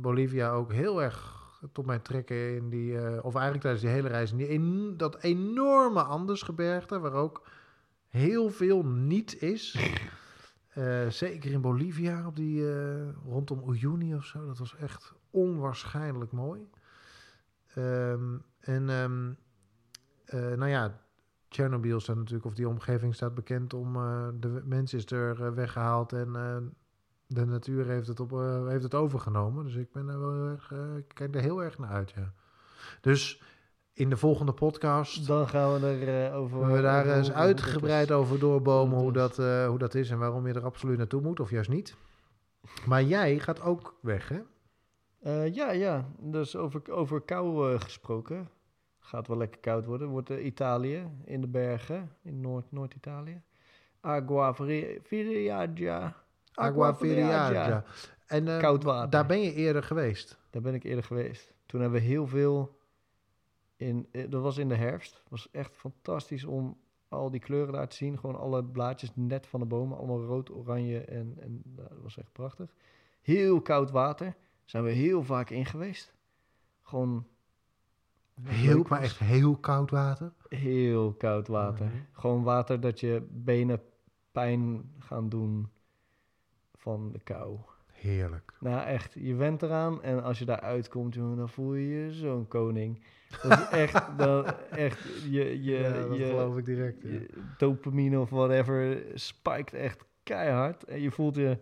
Bolivia ook heel erg tot mijn trekken in die... eh, of eigenlijk tijdens die hele reis in die en- dat enorme Andesgebergte... waar ook heel veel niet is. *laughs* Eh, zeker in Bolivia, op die, eh, rondom Uyuni of zo. Dat was echt onwaarschijnlijk mooi. Ehm, en ehm, eh, nou ja, Tsjernobyl staat natuurlijk, of die omgeving staat bekend om de mens is er eh, weggehaald en de natuur heeft het, op, eh, heeft het overgenomen. Dus ik ben er wel erg, eh, ik kijk er heel erg naar uit, ja. Dus in de volgende podcast Dan gaan we er eh, over... we daar eens uitgebreid over doorbomen hoe dat hoe dat is en waarom je er absoluut naartoe moet, of juist niet. Maar jij gaat ook weg, hè? Ja, ja. Dus over, over kou gesproken. Gaat wel lekker koud worden. Wordt Italië in de bergen, in Noord- Noord-Italië. Agua Fri- Firiaggia. En eh, Koud water. daar ben je eerder geweest. Daar ben ik eerder geweest. Toen hebben we heel veel. In, eh, dat was in de herfst. Het was echt fantastisch om al die kleuren daar te zien. Gewoon alle blaadjes net van de bomen. Allemaal rood, oranje. En, en dat was echt prachtig. Heel koud water. Zijn we heel vaak in geweest. Gewoon. Heel, maar echt heel koud water. Heel koud water. Gewoon water dat je benen pijn gaan doen van de kou. Heerlijk. Nou, echt, je went eraan en als je daar uitkomt, jongen, dan voel je je zo'n koning. Dat is echt, *laughs* dan, echt, je, je, ja, dat je, geloof ik direct. ja. je dopamine of whatever spiked echt keihard. En je voelt je,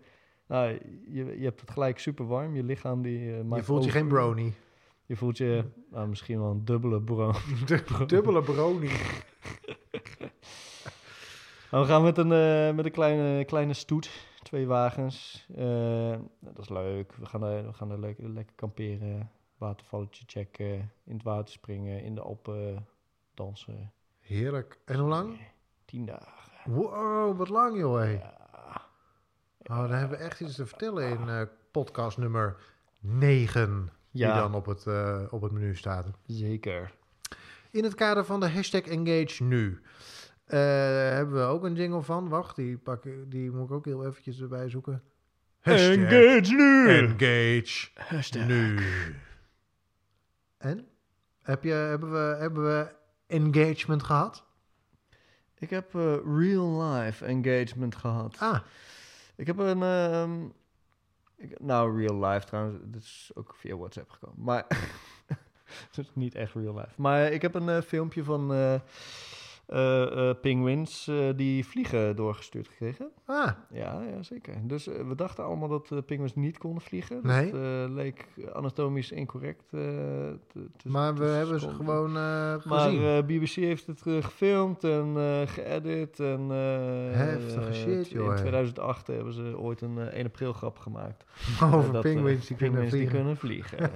nou, je, je hebt het gelijk super warm. Je lichaam die eh, Je maakt voelt je geen brownie. Je voelt je, nou, misschien wel een dubbele bro. *laughs* Dubbele brownie. *laughs* Nou, we gaan met een, eh, met een kleine, kleine stoet, twee wagens. Eh, nou, dat is leuk. We gaan er, we gaan er lekker, lekker kamperen, watervalletje checken, in het water springen, in de Alpen dansen. Heerlijk. En hoe lang? Tien dagen. Wow, wat lang joh. hé. Ja. Oh, dan hebben we echt iets te vertellen in eh, podcast nummer 9. Ja. Die dan op het, eh, op het menu staat. Zeker. In het kader van de hashtag Engage Nu. Eh, hebben we ook een jingle van. Wacht, die, pak, die moet ik ook heel eventjes erbij zoeken. Hashtag nu! Engage Hashtag. Nu. En? Heb je, hebben, we, hebben we engagement gehad? Ik heb eh, real life engagement gehad. Ah, Ik heb een. ehm, ik, nou, real life trouwens. Dit is ook via WhatsApp gekomen. Maar. *laughs* het is niet echt real life. Maar ik heb een eh, filmpje van. Eh eh, penguins eh, die vliegen doorgestuurd gekregen. ah, Ja, ja zeker. Dus we dachten allemaal dat uh, penguins niet konden vliegen. Nee. Dat leek anatomisch incorrect. te, te- maar we hebben ze gewoon Maar gezien. eh, BBC heeft het gefilmd en geëdit. En, Heftige shit, joh, In hè. 2008 hebben ze ooit een eh, 1 april grap gemaakt. Over dat, penguins die kunnen penguins die vliegen. kunnen vliegen.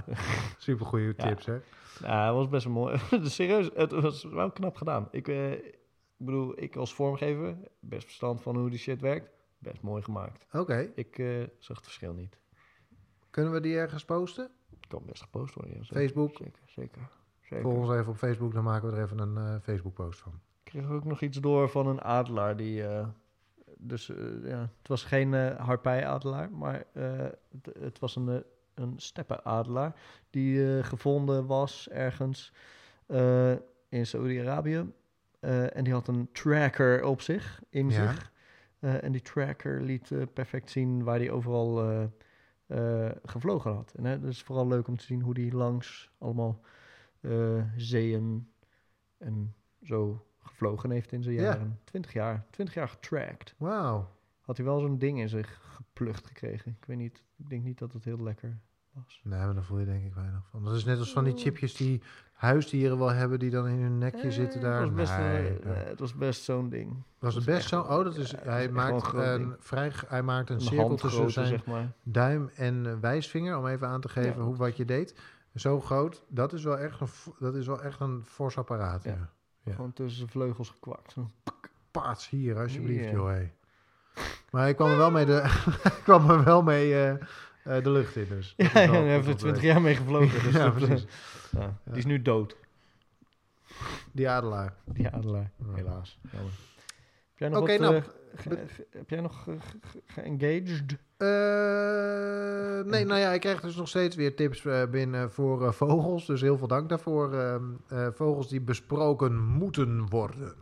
*laughs* Super goede Ja. tips, hè? Ja, dat was best wel mooi. *laughs* Dus Serieus, het was wel knap gedaan. Ik, eh, ik bedoel, ik als vormgever, best verstand van hoe die shit werkt. Best mooi gemaakt. Oké, Ik eh, zag het verschil niet. kunnen we die ergens posten? Kan best gepost worden. Ja, zeker. Facebook? Zeker, zeker. zeker. Volg ons even op Facebook, dan maken we er even een eh, Facebook-post van. Ik kreeg ook nog iets door van een adelaar die... eh, dus eh, ja, het was geen eh harpij-adelaar, maar eh, het, het was een, eh, een steppenadelaar die eh, gevonden was ergens eh, in Saudi-Arabië. Eh, en die had een tracker op zich, in Ja. zich. En die tracker liet perfect zien waar hij overal gevlogen had. En het is vooral leuk om te zien hoe die langs allemaal zeeën en zo gevlogen heeft in zijn Ja. jaren. 20 jaar. 20 jaar getracked. Wauw. Had hij wel zo'n ding in zich geplucht gekregen. Ik weet niet. Ik denk niet dat het heel lekker was. Nee, maar daar voel je denk ik weinig van. Dat is net als van die chipjes die huisdieren wel hebben, die dan in hun nekje Eh, zitten daar. Het was best, nee, eh, nee. eh, het was best zo'n ding. was het best zo? Oh, dat is, ja, het hij, maakt een vrij, hij maakt een, Een cirkel tussen zijn zeg maar. duim en eh, wijsvinger, om even aan te geven Ja. hoe, wat je deed. Zo groot, dat is wel echt een, dat is wel echt een fors apparaat. Ja. Gewoon tussen zijn vleugels gekwakt. Paats hier, alsjeblieft, joh. hé. Maar ik kwam er wel mee de, *laughs* kwam er wel mee eh, eh, de lucht in, dus. *laughs* Ja, er om te 20 weten. jaar mee gevlogen. Dus *laughs* Ja, eh, precies. ja, Die is nu dood, Die adelaar. die adelaar. Ja. Helaas. Jammer. Heb jij nog Oké, wat, nou, ge- ge- heb jij nog ge-? Eh, nee, nou ja, ik krijg dus nog steeds weer tips binnen voor vogels. Dus heel veel dank daarvoor. Ehm, eh, vogels die besproken moeten worden.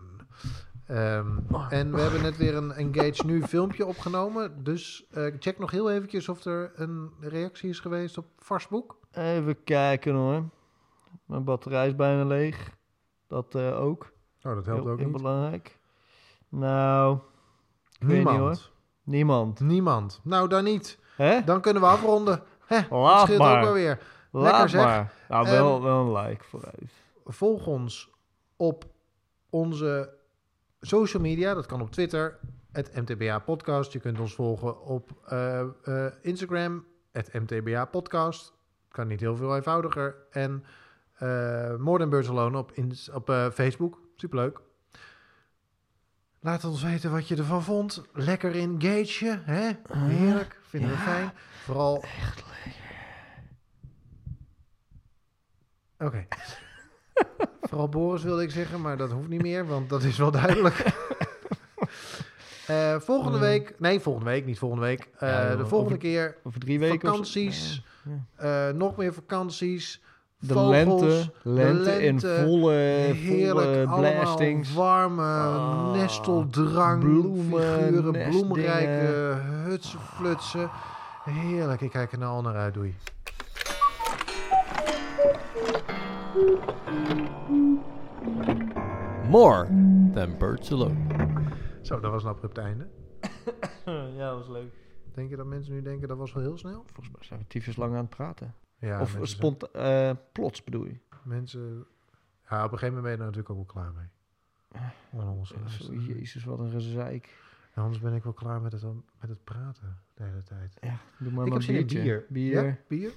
Ehm, en we hebben net weer een Engage Nu filmpje opgenomen. Dus eh, check nog heel eventjes of er een reactie is geweest op Vastboek. Even kijken hoor. Mijn batterij is bijna leeg. Dat eh, ook. Oh, dat helpt heel, ook heel niet. belangrijk. Nou, weet niet, Niemand. hoor. niemand. Niemand. Nou, dan niet. Hè? Dan kunnen we afronden. Hè, dat Laat scheelt maar. ook wel weer. Laat lekker zeg. maar. Nou, wel, wel een like vooruit. volg ons op onze social media. Dat kan op Twitter, het MTBA Podcast. Je kunt ons volgen op eh, eh, Instagram, het MTBA Podcast. Kan niet heel veel eenvoudiger. En eh More Than Birds Alone op, ins- op Facebook. Superleuk. Laat ons weten wat je ervan vond. Lekker engage, hè? Heerlijk. Vinden we fijn. Vooral... Oké. *laughs* Vooral Boris wilde ik zeggen, maar dat hoeft niet meer, want dat is wel duidelijk. *laughs* Eh, volgende Mm. week, nee, volgende week, niet volgende week. Eh, Ja, de volgende over- keer Over drie weken. vakanties, Ja, eh, nog meer vakanties. De vogels, lente, lente, in volle, Heerlijk, volle allemaal blastings. warme Ah, nesteldrang, bloemen, figuren, bloemrijke hutsen, flutsen. Heerlijk, ik kijk er nou al naar uit, doei. More than birds alone. Zo, dat was een abrupt einde. *laughs* ja, dat was leuk. Denk je dat mensen nu denken dat was wel heel snel? Volgens mij zijn we tyfus lang aan het praten. Ja, of mensen, spont eh, plots bedoel je? mensen... Ja, op een gegeven moment ben je er natuurlijk ook wel klaar mee. Om ons te Zo, luisteren. jezus, wat een gezeik. Ja, anders ben ik wel klaar met het, met het praten de hele tijd. Ja, doe maar ik maar heb in biertje. bier. Bier. Ja, bier?